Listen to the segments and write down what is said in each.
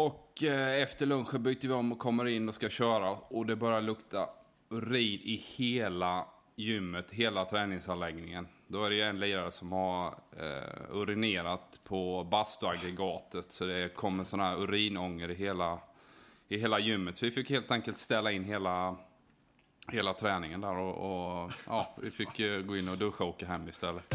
Och eh, efter lunchen byter vi om och kommer in och ska köra. Och det börjar lukta urin i hela gymmet, hela träningsanläggningen. Då är det ju en lirare som har eh, urinerat på bastuaggregatet. Så det kommer sådana här urinånger i hela, i hela gymmet. Så vi fick helt enkelt ställa in hela, hela träningen där. Och, och ja, vi fick eh, gå in och duscha och åka hem istället.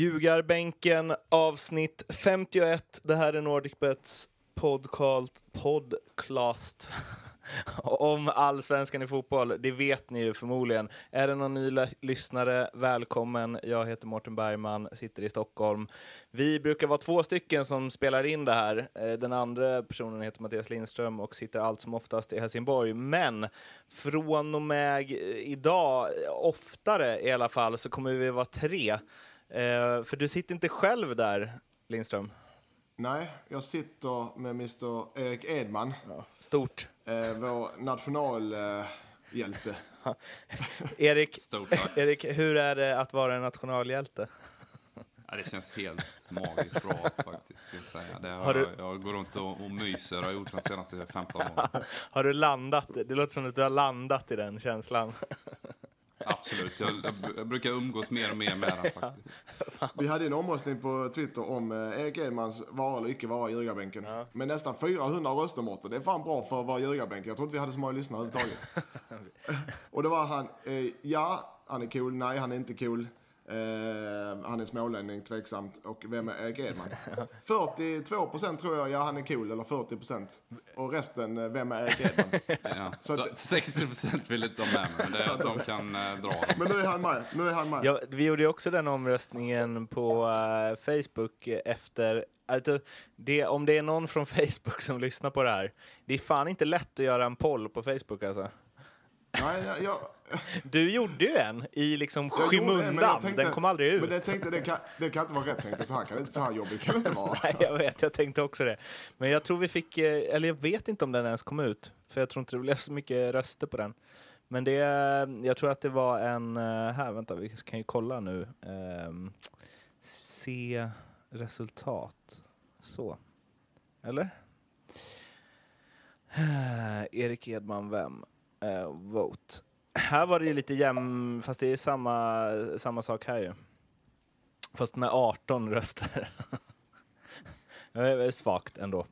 Ljugarbänken avsnitt 51. Det här är NordicBets podcast, podcast om allsvenskan i fotboll. Det vet ni ju förmodligen. Är det någon ny lyssnare, välkommen. Jag heter Mårten Bergman, sitter i Stockholm. Vi brukar vara två stycken som spelar in det här. Eh, den andra personen heter Mattias Lindström och sitter allt som oftast i Helsingborg. Men från och med eh, idag, eh, oftare i alla fall, så kommer vi vara tre. Eh, för du sitter inte själv där, Lindström. Nej, jag sitter med Mr Erik Edman. Ja, stort. Eh, vår nationalhjälte. Eh, Erik, Erik, hur är det att vara en nationalhjälte? Ja, det känns helt magiskt bra faktiskt. säga. Det har, har du... Jag går runt och, och myser och har gjort de senaste 15 åren. har du landat? Det låter som att du har landat i den känslan. Absolut, jag, jag, brukar umgås mer och mer med den faktiskt. Vi hade en omröstning på Twitter om eh, Erik Edmans vara eller icke vara i ljugarbänken. Ja. Med nästan 400 röster Mårten. Det är fan bra för att vara i ljugarbänken. Jag tror inte vi hade så många lyssnare överhuvudtaget. och det var han, eh, ja, han är cool, nej han är inte cool. Uh, han är smålänning, tveksamt. Och vem är Erik Edman? 42 procent tror jag, ja han är cool, eller 40 procent. Och resten, eh, vem är Erik Edman? ja, så, så 60 procent vill inte de med men det, de kan uh, dra Men nu är han med. Nu är han med. Ja, vi gjorde också den omröstningen på uh, Facebook efter Alltså, det, om det är någon från Facebook som lyssnar på det här, det är fan inte lätt att göra en poll på Facebook alltså. Nej, jag, Du gjorde ju en i liksom skymundan. Tänkte, den kom aldrig ut. Men jag tänkte, det kan, det kan inte vara rätt tänkt. Så här, kan, så här jobbigt kan det inte vara. Nej, jag vet. Jag tänkte också det. Men jag tror vi fick, eh, eller jag vet inte om den ens kom ut. För jag tror inte det blev så mycket röster på den. Men det, jag tror att det var en, eh, här, vänta, vi kan ju kolla nu. Um, se resultat. Så. Eller? Erik Edman, vem? Uh, vote. Här var det ju lite jämn, fast det är samma, samma sak här ju. Fast med 18 röster. det är svagt ändå.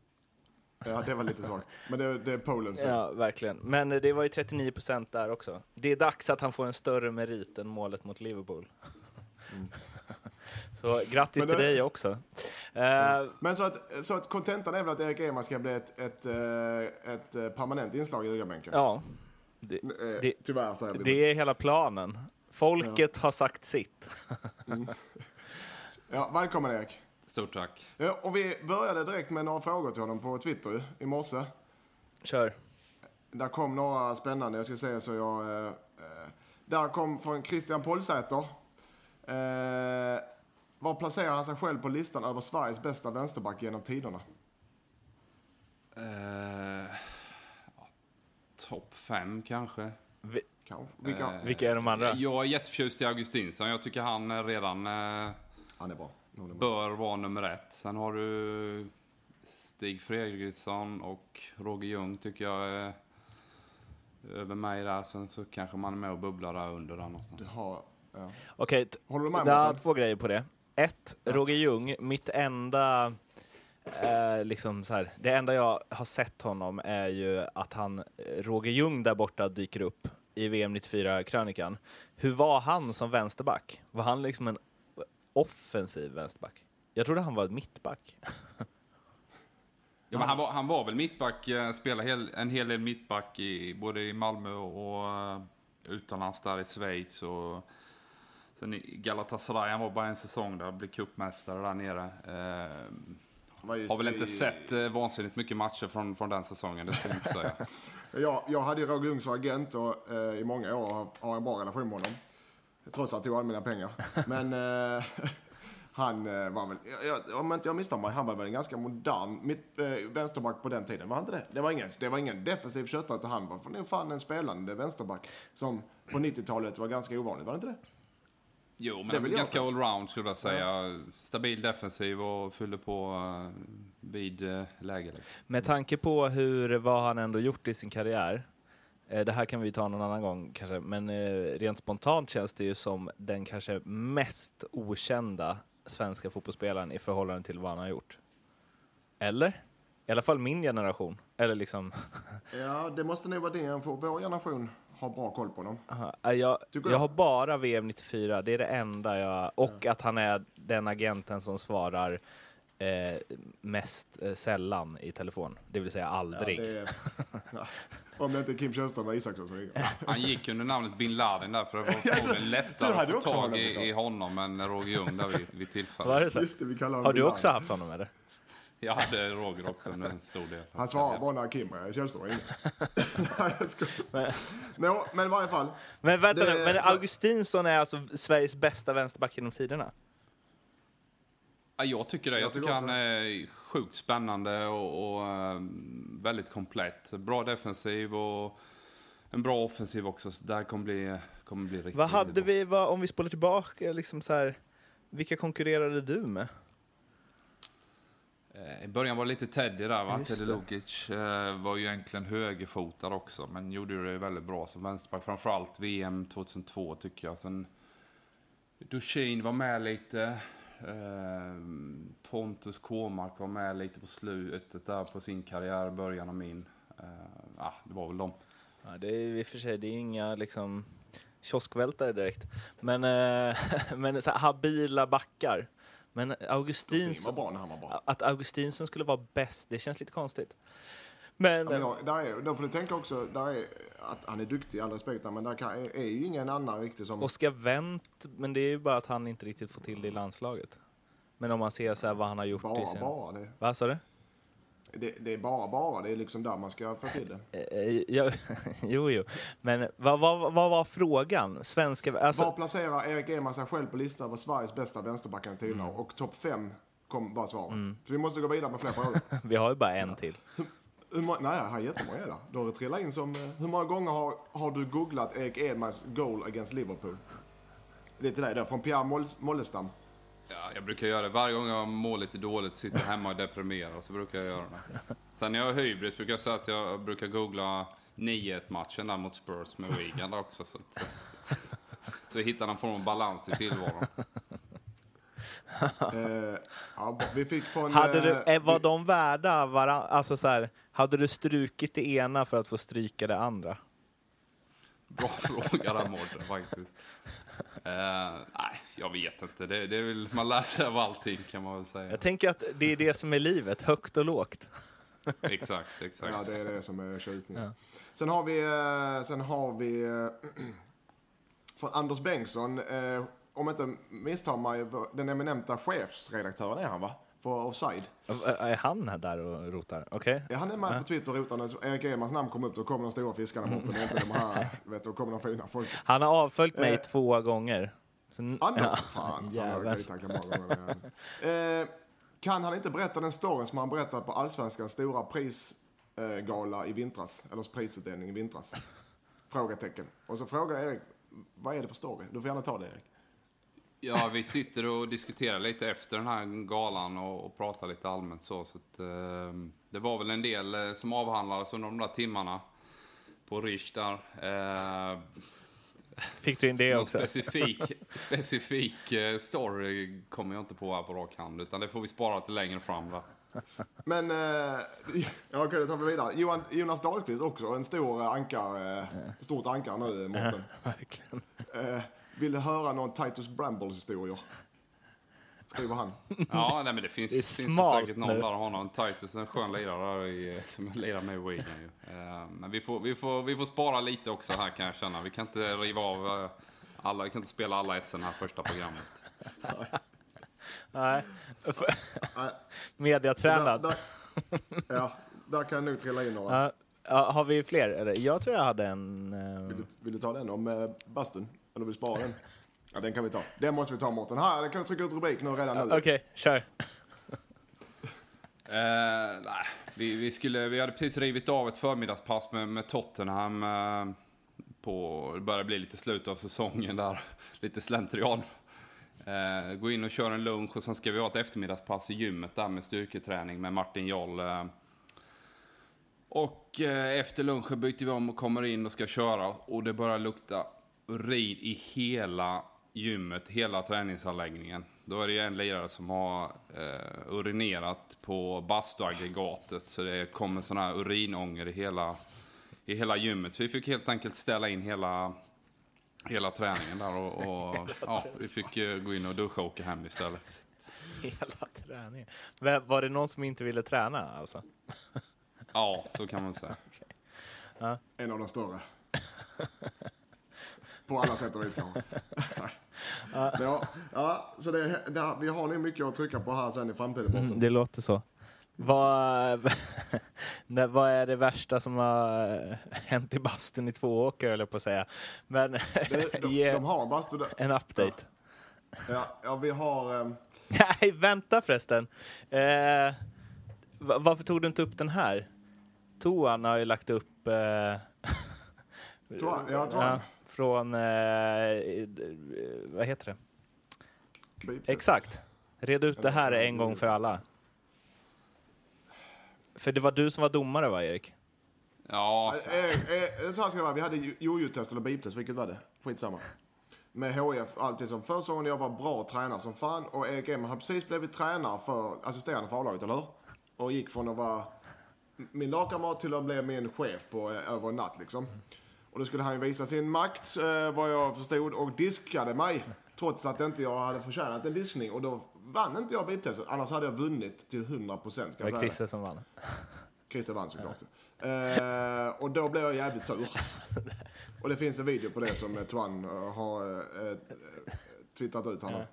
Ja, det var lite svagt. Men det, det är Polens Ja, verkligen. Men det var ju 39 procent där också. Det är dags att han får en större merit än målet mot Liverpool. Mm. Så grattis det, till dig också. Ja. Uh, Men så att, så att kontentan är väl att Erik Eman ska bli ett, ett, ett, ett permanent inslag i Ugabänken? Ja, det, eh, det, Tyvärr så är det. Det är hela planen. Folket ja. har sagt sitt. mm. Ja, välkommen Erik. Stort tack. Ja, och vi började direkt med några frågor till honom på Twitter i morse. Kör. Där kom några spännande, jag ska säga så jag... Eh, eh där kom från Christian Polsäter. Eh, var placerar han sig själv på listan över Sveriges bästa vänsterback genom tiderna? Eh topp fem kanske. Vi, Vilka? Eh, Vilka är de andra? Jag är jätteförtjust i Augustinsson. Jag tycker han redan eh, han är bra. bör vara nummer ett. Sen har du Stig Fredriksson och Roger Ljung tycker jag är över mig där. Sen så kanske man är med och bubblar där under där någonstans. Du har, ja. Okej, Håller du med det är två grejer på det. Ett, ja. Roger Ljung, mitt enda Eh, liksom så här, det enda jag har sett honom är ju att han, eh, Roger Ljung där borta dyker upp i VM 94-krönikan. Hur var han som vänsterback? Var han liksom en offensiv vänsterback? Jag trodde han var mittback. Ja, men han, var, han var väl mittback, eh, spelade hel, en hel del mittback i, både i Malmö och uh, utomlands där i Schweiz. Och, sen i Galatasaray, han var bara en säsong där, blev cupmästare där nere. Uh, har väl inte i... sett eh, vansinnigt mycket matcher från, från den säsongen, det ska jag inte säga. jag, jag hade Roger Ljung som agent och eh, i många år har en bra relation med honom. Trots att jag tog alla mina pengar. Men eh, Han eh, var väl, jag, jag, om inte jag misstar mig, han var väl en ganska modern mitt, eh, vänsterback på den tiden. Var han inte det? Det var ingen, det var ingen defensiv köttare, han var fan en spelande vänsterback som på 90-talet var ganska ovanlig. Var det inte det? Jo, men vill jag ganska allround skulle jag säga. Stabil defensiv och fyllde på eh, vid uh, läge. liksom. Med tanke på hur, vad han ändå gjort i sin karriär, eh, det här kan vi ta någon annan gång kanske, men eh, rent spontant känns det ju som den kanske mest okända svenska fotbollsspelaren i förhållande till vad han har gjort. Eller? I alla fall min generation. Eller liksom, Ja, det måste nog vara det. För vår generation har bra koll på honom. aha, eh, jag, jag har bara VM 94, det är det enda jag, och att han är den agenten som svarar eh, mest eh, sällan i telefon, det vill säga Ja, aldrig. det är, ja, om det inte är Kim Källström och Isaksson som ringer. Han gick under namnet bin Laden där för det var förmodligen du lättare hade att få också tag i, i honom än Roger Ljung där vid, vid tillfället. det det, Har du också haft honom eller? Jag hade Roger också en stor del. Han svarar bara när Kim Källström ringer. Nej, jag skojar. Nå, men i varje fall. Men vänta Det- nu, men så- Augustinsson är alltså Sveriges bästa vänsterback genom tiderna? Ja, jag tycker det. Jag, Jag tycker han är sjukt spännande och, och eh, väldigt komplett. Bra defensiv och en bra offensiv också. Så det här kommer bli, kommer bli riktigt, Vad hade bra. vi, vad, om vi spolar tillbaka, liksom så här, vilka konkurrerade du med? Eh, I början var det lite Teddy där va? Just Teddy. Lukic eh, var ju egentligen högerfotad också. Men gjorde det väldigt bra som vänsterback. Framförallt VM 2002 tycker jag. Sen Duchene var med lite. Eh, Pontus Kåmark var med lite på slutet där på sin karriär, början av min. Eh, ah, det var väl de. Ja, det är i och för sig, det är inga liksom kioskvältare direkt. Men, men så här, habila backar. Men Augustinsson, att Augustinsson skulle vara bäst, det känns lite konstigt. Men, Ja, men jag, där är, då får du tänka också där är, att han är duktig i all respekt, men där kan, är, är ju ingen annan riktigt som... Oskar Wendt, men det är ju bara att han inte riktigt får till det i landslaget. Men om man ser så här vad han har gjort i bara, sin... bara. Det, Vad sa du? Det, det är bara, bara. Det är liksom där man ska få till det. Eh, ja, jo, jo. Men vad, vad, vad var frågan? Svenska... Alltså, Var placerar Erik Eman sig själv på listan över Sveriges bästa vänsterbackar till mm. Och topp fem kom, var svaret. Så vi måste gå vidare med fler frågor. vi har ju bara en till. Hur må- nej, jag har jättemånga där. Du har trillat in som... eh, Hur många gånger har, har du googlat Erik Edmans goal against Liverpool? Det är till dig då, från Pierre Moll, Mollestam. Ja, jag brukar göra det. Varje gång jag mår lite dåligt, sitter hemma och deprimerar, så brukar jag göra det. Sen när jag har hybris brukar jag säga att jag brukar googla 9-1-matchen där mot Spurs med Wigan också. Så, att, så jag hittar någon form av balans i tillvaron. Eh, ja, vi fick från... Hade du, eh, eh, var de värda varann, alltså så här, hade du strukit det ena för att få stryka det andra? Bra fråga där Mårten faktiskt. Eh, nej, jag vet inte. Det, det är väl, man lär sig av allting kan man väl säga. Jag tänker att det är det som är livet, högt och lågt. Exakt, exakt. Ja, det är det som är tjusningen. Sen har vi, eh, sen har vi eh, från Anders Bengtsson, om jag inte misstar mig, den eminenta chefsredaktören är han va? För Offside. Är han där och rotar? Okej. Ja, han är med på Twitter och rotar när Erik Emans namn kom upp, då kommer de stora fiskarna bort. Det är inte de här, du vet, då kommer de fina folk. Han har avföljt mig Eh, två gånger. Anders, ja. fan, många gånger. Eh, kan han inte berätta den storyn som han berättade på Allsvenskans stora prisgala i vintras, eller prisutdelning i vintras? Frågetecken. Och så frågar Erik, vad är det för story? Du får gärna ta det Erik. Ja, vi sitter och diskuterar lite efter den här galan och, och pratar lite allmänt så. så att, eh, det var väl en del eh, som avhandlades under de där timmarna på Rish där. Eh, Fick du in det någon också? specifik, specifik eh, story kommer jag inte på här på rak hand, utan det får vi spara till längre fram. Va? Men, eh, ja okej, då tar vi vidare. Johan, Jonas Dahlqvist också, en stor ankar, eh, stort ankar nu, Mårten. Verkligen. Eh, vill höra någon Titus Brambles historier? Skriver han. Ja, nej, men det finns, Det finns det säkert någon nu. där honom. Titus är en skön lirare i, som lirar med Wigan ju. Eh, Men vi får, vi, får, vi får spara lite också här kan jag känna. Vi kan inte riva av eh, alla, vi kan inte spela alla SN här första programmet. Nej. Nej, Mediatränad. Där, där, ja, där kan jag nog trilla in några. Ja, har vi fler? Eller? Jag tror jag hade en... eh, Vill, du, vill du ta den om eh, bastun? Eller vill du spara den? Ja, den kan vi ta. Den måste vi ta Mårten. Här, den kan du trycka ut rubrik nu redan nu. Okej, kör. Eh, nej, vi, vi, skulle, vi hade precis rivit av ett förmiddagspass med, med Tottenham. Eh, på, det börjar bli lite slut av säsongen där. Lite slentrian. Eh, gå in och köra en lunch och sen ska vi ha ett eftermiddagspass i gymmet där med styrketräning med Martin Joll. Eh. Och efter lunchen byter vi om och kommer in och ska köra och det börjar lukta urin i hela gymmet, hela träningsanläggningen. Då är det en lirare som har eh, urinerat på bastuaggregatet så det kommer sån här urinånger i hela, i hela gymmet. Så vi fick helt enkelt ställa in hela, hela träningen där och, och ja, vi fick eh, gå in och duscha och åka hem istället. Hela träningen. Men Var det någon som inte ville träna alltså? Ja, så kan man säga. En av de större. På alla sätt och vis kanske. Ja, ja, så det, det, vi har nog mycket att trycka på här sen i framtiden. Mm, det låter så. Vad, nej, vad är det värsta som har hänt i bastun i två åker, höll jag på att säga. Men Det, de, ge de har en bastu där. en update. Ja, ja, vi har... ehm, Nej, vänta förresten. Eh, va- varför tog du inte upp den här? Toan har ju lagt upp... Eh, Toan, ja, Toan. Från... Eh, vad heter det? Exakt. Red ut det här en gång för alla. För det var du som var domare, va, Erik? Ja, Eh, eh, så här ska det vara. Vi hade jojo-test eller beep-test, vilket var det? Skitsamma. Med HIF, alltid som förra säsongen. Jag var bra tränare som fan. Och Erik Eman har precis blivit tränare för, assisterande för A-laget, eller hur? Och gick från att vara min lagkamrat till att bli min chef på eh, över en natt liksom. Och då skulle han ju visa sin makt, eh, vad jag förstod, och diskade mig. Trots att inte jag hade förtjänat en diskning. Och då vann inte jag beep-testet. Annars hade jag vunnit till 100 procent. Det var Christer som vann. Christer vann såklart. Eh, och då blev jag jävligt sur. Och det finns en video på det som eh, Tuan eh, har eh, eh, twittrat ut nu.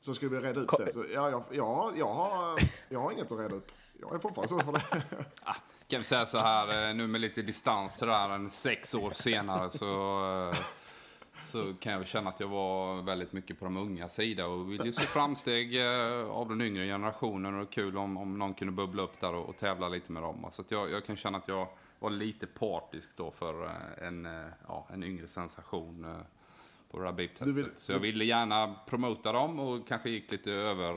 Så skulle vi reda ut det. Så, ja, jag, ja, jag, har, jag har inget att reda ut. Jag är fortfarande sur för det. kan vi säga så här eh, nu med lite distans sådär en sex år senare så, eh, så kan jag känna att jag var väldigt mycket på de unga sida och vill ju se framsteg eh, av den yngre generationen och det kul om, om någon kunde bubbla upp där och, och tävla lite med dem. Så att jag, jag kan känna att jag var lite partisk då för en, ja, en yngre sensation på beep-testet. vill- Så jag ville gärna promota dem och kanske gick lite över,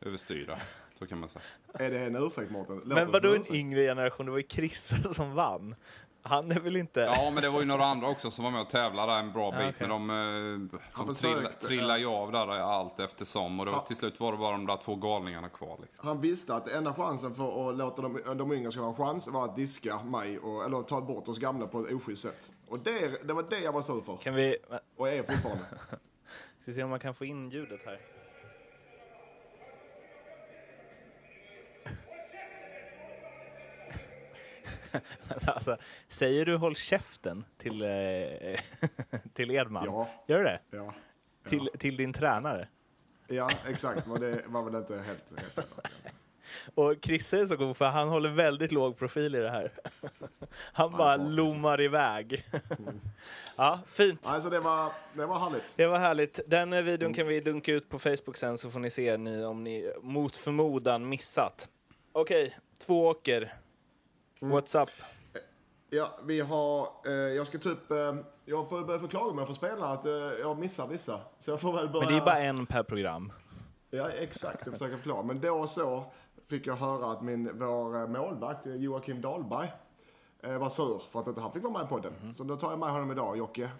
överstyr där. Så kan man säga. Är det en ursäkt Mårten? Men vadå en yngre generation? Det var ju Christer som vann. Han är väl inte... Ja, men det var ju några andra också som var med och tävlade en bra bit. okej. Men de, eh, de trilla, trillade ju av där allt eftersom. Och det var, Ja. till slut var det bara de där två galningarna kvar. Liksom. Han visste att enda chansen för att låta de, de yngre ska ha en chans var att diska mig, och, eller ta bort oss gamla på ett oschysst sätt. Och det, det var det jag var sur för. Kan vi... Och är fortfarande. Ska se om man kan få in ljudet här. alltså, säger du håll käften till, eh, till Edman? Ja. Gör du det? Ja, Till, till din tränare? ja exakt. Men det var väl inte helt rätt. Och Chrisse är så god för han håller väldigt låg profil i det här. Han bara lommar iväg. Ja, fint. Alltså det var, det var härligt. Det var härligt. Den eh, videon kan vi dunka ut på Facebook sen så får ni se ni, om ni mot förmodan missat. Okej, två åker. What's up? Ja, vi har, eh, jag ska typ, eh, jag får börja förklara mig för spelarna att eh, jag missar vissa. Så jag får väl börja. Men det är bara en per program. Ja, exakt. Jag försöker förklara. Men då så fick jag höra att min, vår eh, målvakt eh, Joakim Dahlberg eh, var sur för att inte han fick vara med i podden. Så då tar jag med honom idag, Jocke.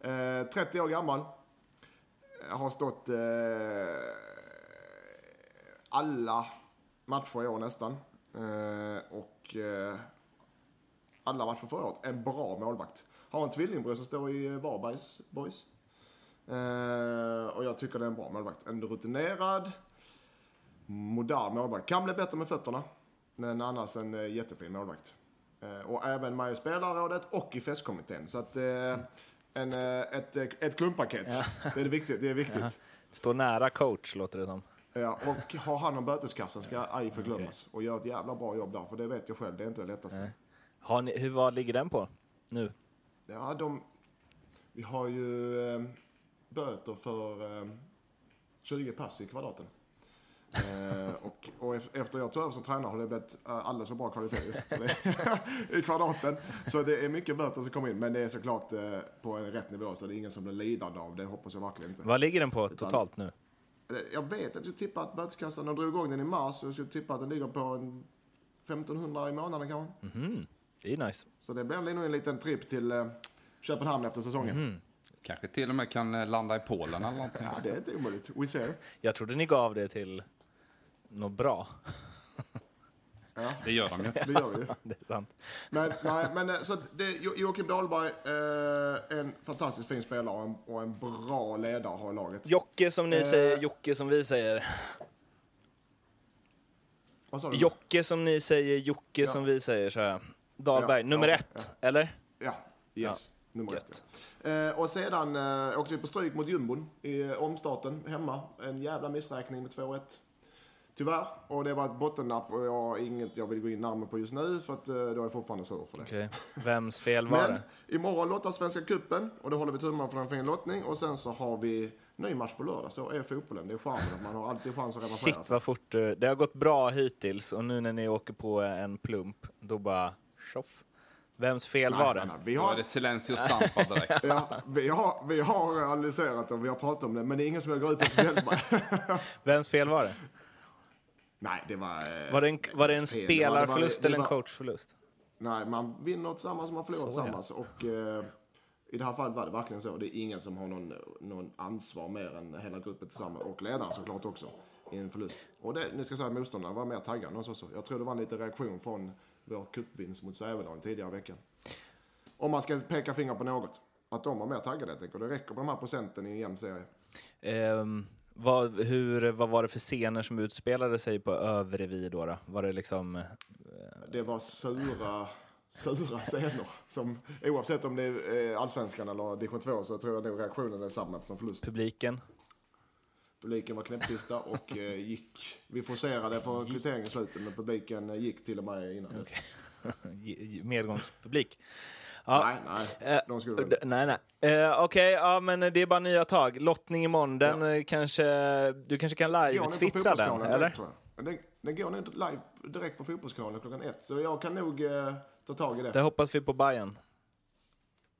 Eh, 30 år gammal. Har stått alla matcher i år nästan. Eh, och eh, alla matcher förra året. En bra målvakt. Har en tvillingbror som står i eh, Varbergs Boys. Eh, och jag tycker det är en bra målvakt. En rutinerad, modern målvakt. Kan bli bättre med fötterna. Men annars en eh, jättefin målvakt. Eh, och även med i spelarrådet och i festkommittén. Så att eh, en, eh, ett, ett klumpaket. Det är viktigt. Det är viktigt. Står nära coach, låter det som. Ja, och har han om böteskassan ska ej förglömmas. Och gör ett jävla bra jobb där. För det vet jag själv, det är inte det lättaste. Har ni, hur, vad ligger den på nu? Ja, de... Vi har ju... eh, böter för eh, 20 pass i kvadraten. Eh, och, och ef- efter jag tog över som tränare har det blivit eh, alldeles för bra kvalitet det, i kvadraten. Så det är mycket böter som kommer in, men det är såklart eh, på en rätt nivå så det är ingen som blir lidande av det, hoppas jag verkligen inte. Vad ligger den på totalt nu? Eh, Jag vet att jag skulle tippa att böteskassan, de drog igång den i mars och jag skulle tippa att den ligger på en 1500 i månaden kanske. Mhm, Det är nice. Så det blir nog en liten tripp till eh, Köpenhamn efter säsongen. Kanske till och med kan eh, landa i Polen eller någonting. Ja, det är inte omöjligt. We ser. Jag trodde ni gav det till något bra. Ja, Det gör de ju. det gör vi ju. Det är sant. Men, nej, men eh, så det, Jo- Joakim Dahlberg, eh, en fantastiskt fin spelare och en, och en bra ledare har laget. Jocke som ni Eh. säger, Jocke som vi säger. Vad sa du? Jocke som ni säger, Jocke Ja. som vi säger, så jag. Dahlberg, Ja, nummer ja, ett, eller? Ja, yes. Nummer ett. ja. Eh, och sedan eh, åkte vi på stryk mot jumbon i eh, omstarten hemma. En jävla missräkning med 2-1. Tyvärr. Och det var ett bottennapp och jag har inget jag vill gå in närmare på just nu för att eh, då är jag fortfarande sur för det. Okej. Vems fel var Men det? imorgon lottas Svenska Cupen och då håller vi tummarna för en fin lottning. Och sen så har vi ny match på lördag. Så är fotbollen. Det är charmen att man har alltid chans att revanschera Shit vad fort du- Det har gått bra hittills och nu när ni åker på en plump, då bara tjoff. Vems fel Nej, var det? nej. Vi Då är har, det silencio stampa direkt. ja, vi, har, vi har analyserat och vi har pratat om det, men det är ingen som jag går ut officiellt med. Vems fel var det? Nej, det var... eh, Var det en, var det en fel. Det var- det spelarförlust eller en coachförlust? Nej, man vinner tillsammans och man förlorar Så, ja. tillsammans. Och eh, i det här fallet var det verkligen så. Det är ingen som har någon, någon ansvar mer än hela gruppen tillsammans. Och ledaren såklart också. I en förlust. Och det, nu ska jag säga att motståndarna var mer taggade än oss också. Jag tror det var en liten reaktion från vår cupvinst mot Sävedalen tidigare i veckan. Om man ska peka finger på något. Att de var mer taggade helt enkelt. Och det räcker med de här procenten i en jämn serie. Ehm, vad, hur, vad var det för scener som utspelade sig på Övrevi då? då? Var det liksom... eh, Det var sura, sura scener. Som, oavsett om det är eh, allsvenskan eller division 2 så tror jag nog reaktionen är samma efter en förlust. publiken? Publiken var knäpptysta och eh, gick. Vi forcerade för kvittering i slutet men publiken gick till och med innan dess. Medgångspublik? Ja. Nej, nej. Eh, De skulle D- Nej, nej. Eh, Okej, ja, men det är bara nya tag. Lottning imorgon, den Ja. eh, kanske... Du kanske kan live-twittra den, eller? Den, den går nu live direkt på Fotbollskanalen klockan ett. Så jag kan nog eh, ta tag i det. Det hoppas vi på Bayern.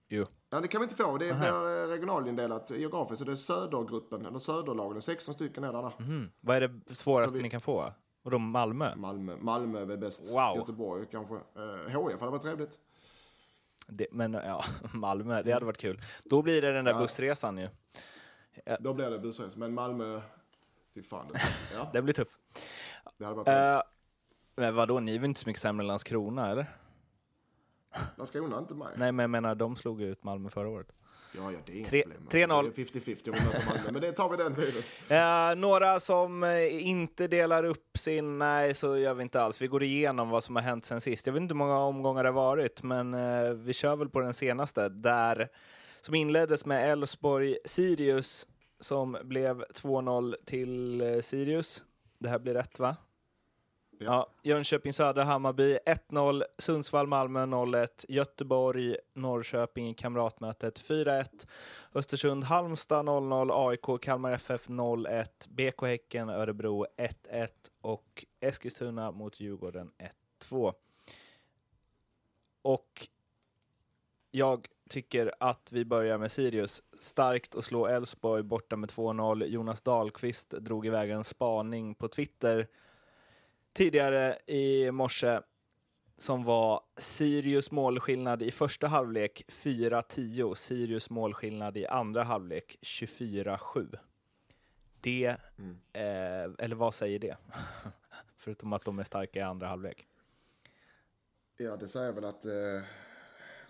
Jo. Ja, det kan vi inte få. Det eh, regionalindelat geografiskt. Så det är södergruppen, eller söderlagen. Det är 16 stycken är där. där. Mhm. Vad är det svåraste vi- ni kan få? Och då Malmö? Malmö, Malmö är väl bäst. Wow. Göteborg kanske. Eh, HIF hade varit trevligt. Det, men ja, Malmö, det hade varit kul. Då blir det den där Ja. bussresan ju. Då blir det bussres. Men Malmö, fy fan. Det, ja, Den blir tuff. det hade varit. Uh, men vadå, ni är väl inte så mycket sämre än Landskrona, eller? Landskrona inte mig. Nej, men jag menar, de slog ut Malmö förra året. Ja, ja, det är inga Tre- problem. 3-0. Det är 50-50 om Malmö. Men det tar vi den tiden. Eh, några som eh, inte delar upp sin... Nej, så gör vi inte alls. Vi går igenom vad som har hänt sen sist. Jag vet inte hur många omgångar det har varit, men eh, vi kör väl på den senaste. Där, som inleddes med Elfsborg-Sirius, som blev 2-0 till eh, Sirius. Det här blir rätt, va? Ja. Jönköping Södra Hammarby 1-0, Sundsvall Malmö 0-1, Göteborg Norrköping i kamratmötet 4-1, Östersund Halmstad 0-0, AIK Kalmar FF 0-1, BK Häcken Örebro 1-1 och Eskilstuna mot Djurgården 1-2. Och jag tycker att vi börjar med Sirius. Starkt att slå Elfsborg borta med 2-0. Jonas Dahlqvist drog iväg en spaning på Twitter tidigare i morse som var Sirius målskillnad i första halvlek 4-10, Sirius målskillnad i andra halvlek 24-7. Det, Mm. eh, eller vad säger det? Förutom att de är starka i andra halvlek. Ja, det säger väl att, eh,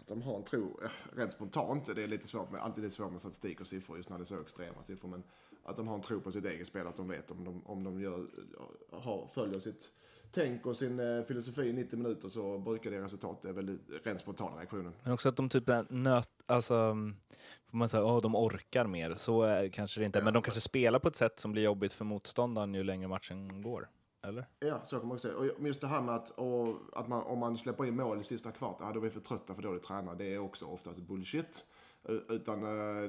att de har en tro, eh, rent spontant, det är lite svårt med, alltid lite svårt med statistik och siffror just när det är så extrema siffror, men att de har en tro på sitt eget spel, att de vet om de, om de gör, har, följer sitt tänk och sin eh, filosofi i 90 minuter så brukar det resultat, det är väl rent spontana reaktionen. Men också att de typ nöt, alltså, får man säga, åh, de orkar mer. Så är, kanske det inte, Ja, men de kanske spelar på ett sätt som blir jobbigt för motståndaren ju längre matchen går. Eller? Ja, så kan man också säga. Och just det här med att, och, att man, om man släpper in mål i sista kvart, ja, då är vi för trötta för dåligt tränade. Det är också oftast bullshit. Utan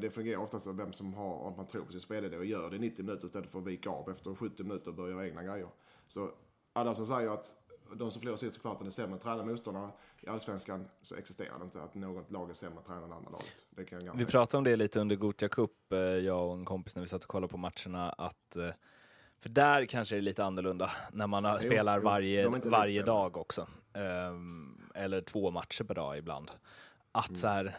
det fungerar oftast av vem som har, om man tror på sin spelidé och gör det i 90 minuter istället för att vika av efter 70 minuter och börja göra egna grejer. Så alla som säger att de som förlorar sist kvarten är sämre tränade motståndare. I Allsvenskan så existerar det inte att något lag är sämre tränare än andra laget. Det kan jag vi pratade om det lite under Gothia Cup, jag och en kompis när vi satt och kollade på matcherna, att för där kanske det är lite annorlunda när man jo, spelar jo, varje, varje dag också. Um, eller två matcher per dag ibland. Att mm. så här,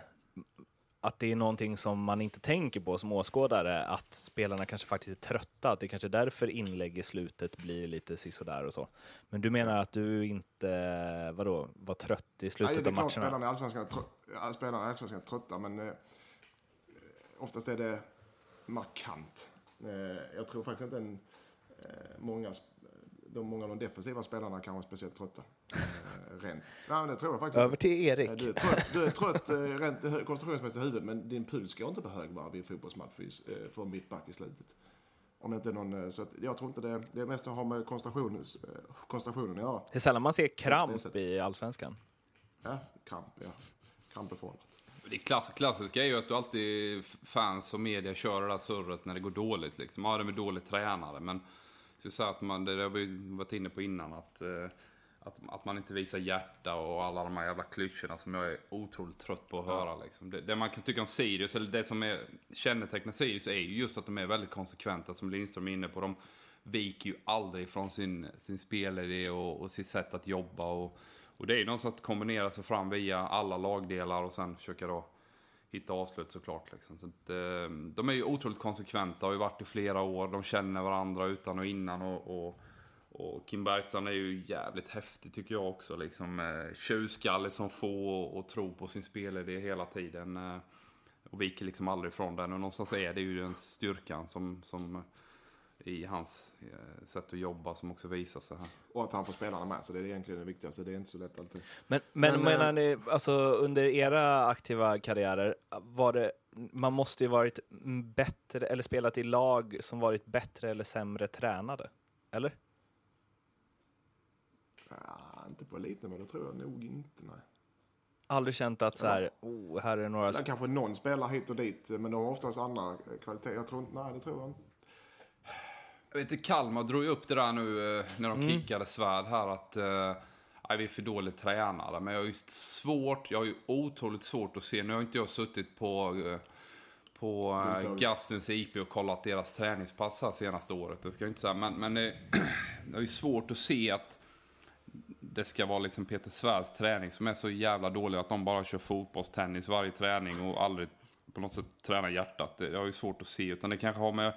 att det är någonting som man inte tänker på som åskådare, att spelarna kanske faktiskt är trötta, att det kanske är därför inlägg i slutet blir lite sisådär och så. Men du menar att du inte, vadå, var trött i slutet Nej, av matcherna? Spelarna i Allsvenskan, trö spelarna i Allsvenskan är trötta, men eh, oftast är det markant. Eh, jag tror faktiskt inte en, eh, många de, många av de defensiva spelarna kanske är speciellt trötta. Eh, rent. Nej, det tror jag faktiskt. Över till Erik. Du är trött, du är trött eh, rent koncentrationsmässigt i huvudet, men din puls går inte på högvarv i en fotbollsmatch eh, för en mittback i slutet. Om det inte är någon, eh, så att jag tror inte det, det är mest att ha med koncentration, koncentrationen att göra. Det är sällan man ser kramp i allsvenskan. Ja, kramp, ja. Kramp är farligt. Det klass, klassiska är ju att du alltid, fans och media kör det där surret när det går dåligt. Liksom. Ja, de är dåligt tränare, men så att man, det har vi varit inne på innan, att, eh, att, att man inte visar hjärta och alla de här jävla klyschorna som jag är otroligt trött på att höra. Liksom. Det, det, man kan tycka om Sirius, eller det som är, kännetecknar Sirius, är ju just att de är väldigt konsekventa, som Lindström är inne på. De viker ju aldrig från sin, sin spelidé och, och sitt sätt att jobba. Och, och det är ju något att kombinera sig fram via alla lagdelar och sen försöka då hitta avslut såklart. Liksom. Så att, eh, de är ju otroligt konsekventa, har ju varit i flera år. De känner varandra utan och innan. Och, och, och Kim Bergstrand är ju jävligt häftig tycker jag också. Liksom, eh, tjurskallig som få och, och tro på sin spelidé hela tiden. Eh, och viker liksom aldrig ifrån den. Och någonstans är det ju den styrkan som, som i hans eh, sätt att jobba som också visar sig här. Och att han får spelarna med sig, det är egentligen det viktigaste. Det är inte så lätt alltid. Men, men, men menar ni, alltså under era aktiva karriärer, var det, man måste ju varit bättre, eller spelat i lag som varit bättre eller sämre tränade? Eller? Ja, inte på elitnivå, tror jag nog inte, nej. Aldrig känt att så här, oh, här är några... Eller kanske någon spelar hit och dit, men de har oftast andra kvaliteter. Jag tror, nej, det tror jag inte. Jag vet inte, Kalmar drog ju upp det där nu eh, när de mm. kickade svärd här att eh, vi är för dåligt tränare. Men jag har ju svårt, jag har ju otroligt svårt att se, nu har inte jag suttit på, eh, på Gastens IP och kollat deras träningspass här senaste året. Det ska jag inte säga, men, men det, det är ju svårt att se att det ska vara liksom Peter Svärds träning som är så jävla dålig att de bara kör fotbollstennis varje träning och aldrig på något sätt tränar hjärtat. Det, har ju svårt att se, utan det kanske har med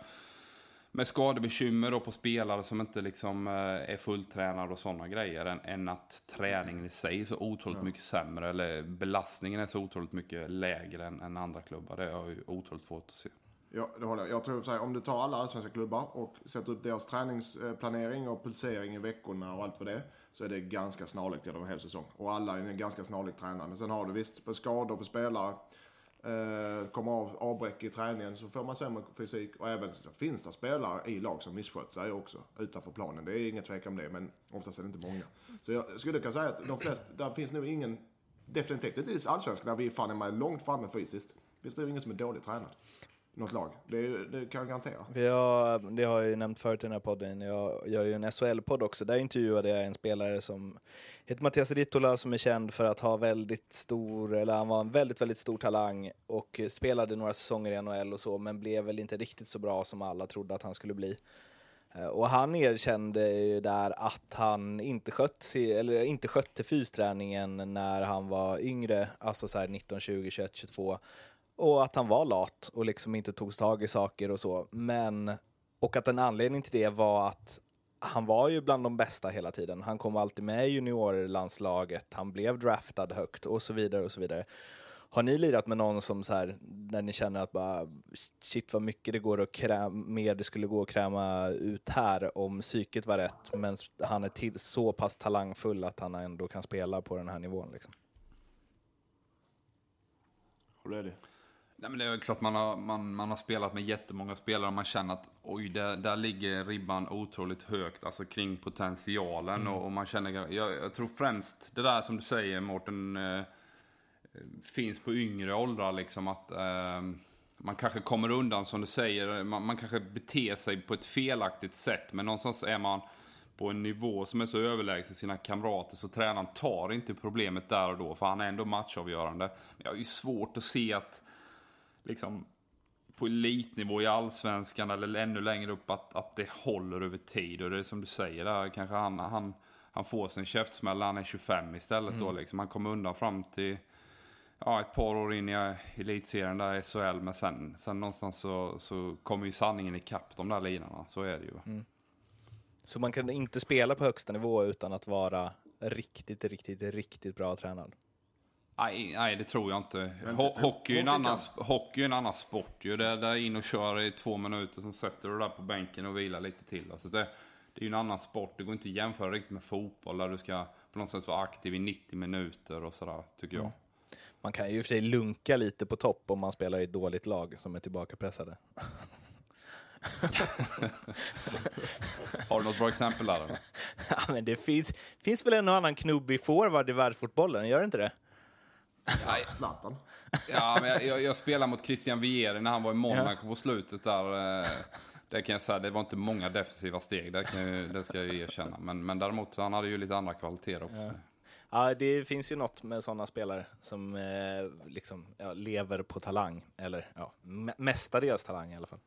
med skadebekymmer då på spelare som inte liksom eh, är fulltränade och sådana grejer. Än, än, att träningen i sig är så otroligt mycket sämre. Eller belastningen är så otroligt mycket lägre än, än andra klubbar. Det är jag ju otroligt svårt att se. Ja, det håller jag. Jag tror att om du tar alla allsvenska klubbar och sätter upp deras träningsplanering och pulsering i veckorna och allt vad det är. Så är det ganska snarlikt genom en hel säsong. Och alla är ganska snarlikt tränare. Men sen har du visst på skador på spelare eh, kommer av avbräck i träningen så får man sämre fysik. Och även så finns det spelare i lag som misskött sig också utanför planen. Det är inget tvekan om det, men oftast är det inte många. Så jag skulle kunna säga att de flesta, där finns nog ingen, definitivt inte i allsvenskan där vi fan är med långt framme fysiskt. Finns det ingen som är dåligt tränad något lag. Det, det, kan jag garantera. Vi har, det har jag ju nämnt förut i den här podden. Jag gör ju en SHL-podd också. Där intervjuade jag en spelare som heter Mattias Rittola som är känd för att ha väldigt stor, eller han var en väldigt, väldigt stor talang och spelade några säsonger i NHL och så, men blev väl inte riktigt så bra som alla trodde att han skulle bli. Eh, och han erkände ju där att han inte, skött, eller inte skötte fysträningen när han var yngre, alltså så här 19, 20, 21, 22 och att han var lat och liksom inte tog tag i saker och så. Men, och att en anledning till det var att han var ju bland de bästa hela tiden. Han kom alltid med i juniorlandslaget, han blev draftad högt och så vidare och så vidare. Har ni lirat med någon som så här, när ni känner att bara shit vad mycket det går att kräma, mer det skulle gå att kräma ut här om psyket var rätt, men han är till, så pass talangfull att han ändå kan spela på den här nivån liksom? Håller jag det? Nej, men det är klart man har, man, man har spelat med jättemånga spelare och man känner att oj, där, där ligger ribban otroligt högt, alltså kring potentialen. Mm. Och, och, man känner, jag, jag, tror främst det där som du säger Mårten, eh, finns på yngre åldrar liksom att eh, man kanske kommer undan som du säger, man, man kanske beter sig på ett felaktigt sätt men någonstans är man på en nivå som är så överlägsen sina kamrater så tränaren tar inte problemet där och då för han är ändå matchavgörande. Men jag har ju svårt att se att liksom på elitnivå i allsvenskan eller ännu längre upp att, att det håller över tid. Och det är som du säger där, kanske han, han, han får sin käftsmäll han är 25 istället mm. då liksom. Han kommer undan fram till ja, ett par år in i elitserien där i SHL. Men sen, sen någonstans så, så kommer ju sanningen ikapp de där lirarna. Så är det ju. Mm. Så man kan inte spela på högsta nivå utan att vara riktigt, riktigt, riktigt bra tränad? Nej, nej, det tror jag inte. Ho hockey, är en annan, hockey är en annan sport ju. Det är in och kör i två minuter, så sätter du där på bänken och vilar lite till. Alltså det, det är ju en annan sport. Det går inte att jämföra riktigt med fotboll där du ska på något sätt vara aktiv i 90 minuter och sådär, tycker jag. Mm. Man kan ju i och för sig lunka lite på topp om man spelar i ett dåligt lag som är tillbakapressade. Har du något bra exempel där? Ja, men det finns, finns väl en och annan knubbig forward i världsfotbollen, gör det inte det? Zlatan. Ja, men jag, jag, jag spelade mot Christian Vieri när han var i Monaco ja. på slutet där. Eh, det kan jag säga, det var inte många defensiva steg, det, kan jag, det ska jag erkänna. Men, men däremot, han hade ju lite andra kvaliteter också. Ja. Ja, det finns ju något med sådana spelare som eh, liksom, ja, lever på talang, eller ja, mestadels talang i alla fall.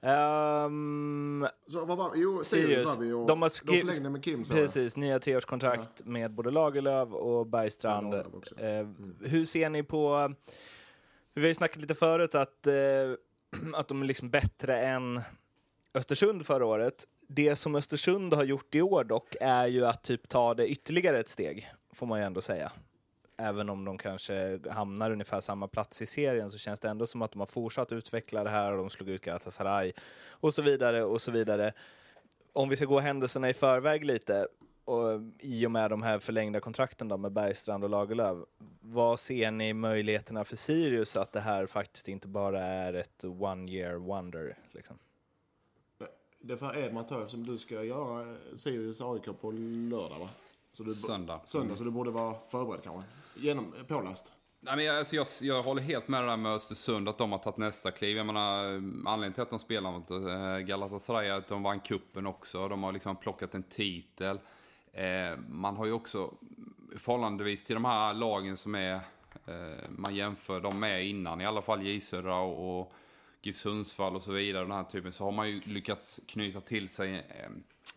Um, så vad var Jo, Sirius. Vi och, de, har de förlängde med Kim. Så precis, nya treårskontrakt ja. med både Lagerlöf och Bergstrand. Ja, uh, mm. Hur ser ni på... Vi har ju snackat lite förut att, uh, att de är liksom bättre än Östersund förra året. Det som Östersund har gjort i år dock är ju att typ ta det ytterligare ett steg, får man ju ändå säga även om de kanske hamnar ungefär samma plats i serien så känns det ändå som att de har fortsatt utveckla det här och de slog ut Galatasaray och så vidare och så vidare. Om vi ska gå händelserna i förväg lite och i och med de här förlängda kontrakten då med Bergstrand och Lagerlöf, vad ser ni möjligheterna för Sirius att det här faktiskt inte bara är ett one year wonder? Liksom? Det är för Edman Töf som du ska göra Sirius AIK på lördag va? Så du, söndag. Söndag, mm. så du borde vara förberedd kanske? Genom, påläst? Nej, men jag, alltså jag, jag håller helt med det där med Östersund, att de har tagit nästa kliv. Jag menar, anledningen till att de spelar mot eh, Galatasaray är att de vann kuppen också. De har liksom plockat en titel. Eh, man har ju också, förhållandevis till de här lagen som är, eh, man jämför dem med innan, i alla fall J Södra och, och GIF Sundsvall och så vidare, den här typen, så har man ju lyckats knyta till sig eh,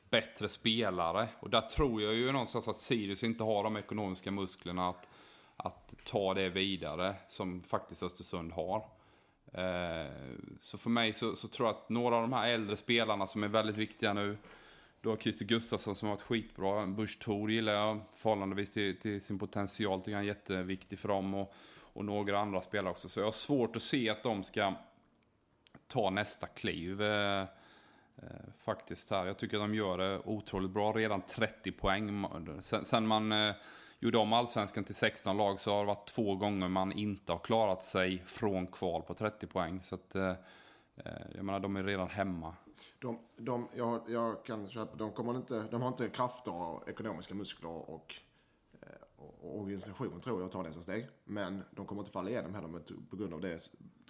bättre spelare. Och där tror jag ju någonstans att Sirius inte har de ekonomiska musklerna att, att ta det vidare som faktiskt Östersund har. Eh, så för mig så, så, tror jag att några av de här äldre spelarna som är väldigt viktiga nu. Du har Christer Gustafsson som har varit skitbra. Busch Thor gillar jag förhållandevis till, till sin potential. Tycker han är jätteviktig för dem. Och, och några andra spelare också. Så jag har svårt att se att de ska ta nästa kliv. Eh, Eh, faktiskt här. Jag tycker att de gör det otroligt bra. Redan 30 poäng. Sen, sen man eh, gjorde om allsvenskan till 16 lag så har det varit två gånger man inte har klarat sig från kval på 30 poäng. Så att, eh, eh, jag menar, de är redan hemma. De, de, jag, jag kan köpa, de, kommer inte, de har inte krafter och ekonomiska muskler och, eh, och organisation tror jag att ta nästa steg. Men de kommer inte falla igenom heller på grund av det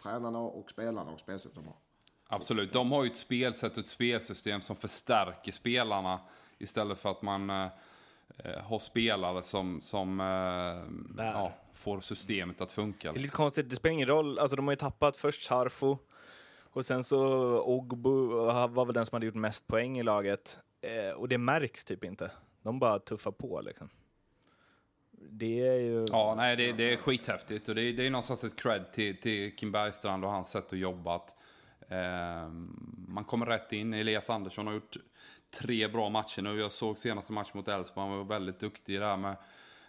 tränarna och spelarna och spelsättet de har. Absolut, de har ju ett spelsätt och ett spelsystem som förstärker spelarna istället för att man eh har spelare som, som eh, ja, får systemet att funka. Det är lite liksom. konstigt, det spelar ingen roll. Alltså, de har ju tappat först Charfo och sen så Ogbu var väl den som hade gjort mest poäng i laget. Eh, och det märks typ inte. De bara tuffar på liksom. Det är ju... Ja, nej, det, det är skithäftigt och det är, det är någonstans ett cred till, till Kim Bergstrand och hans sätt att jobba. Att, Ehm, man kommer rätt in. Elias Andersson har gjort tre bra matcher nu. Jag såg senaste matchen mot Elfsborg. Han var väldigt duktig där med,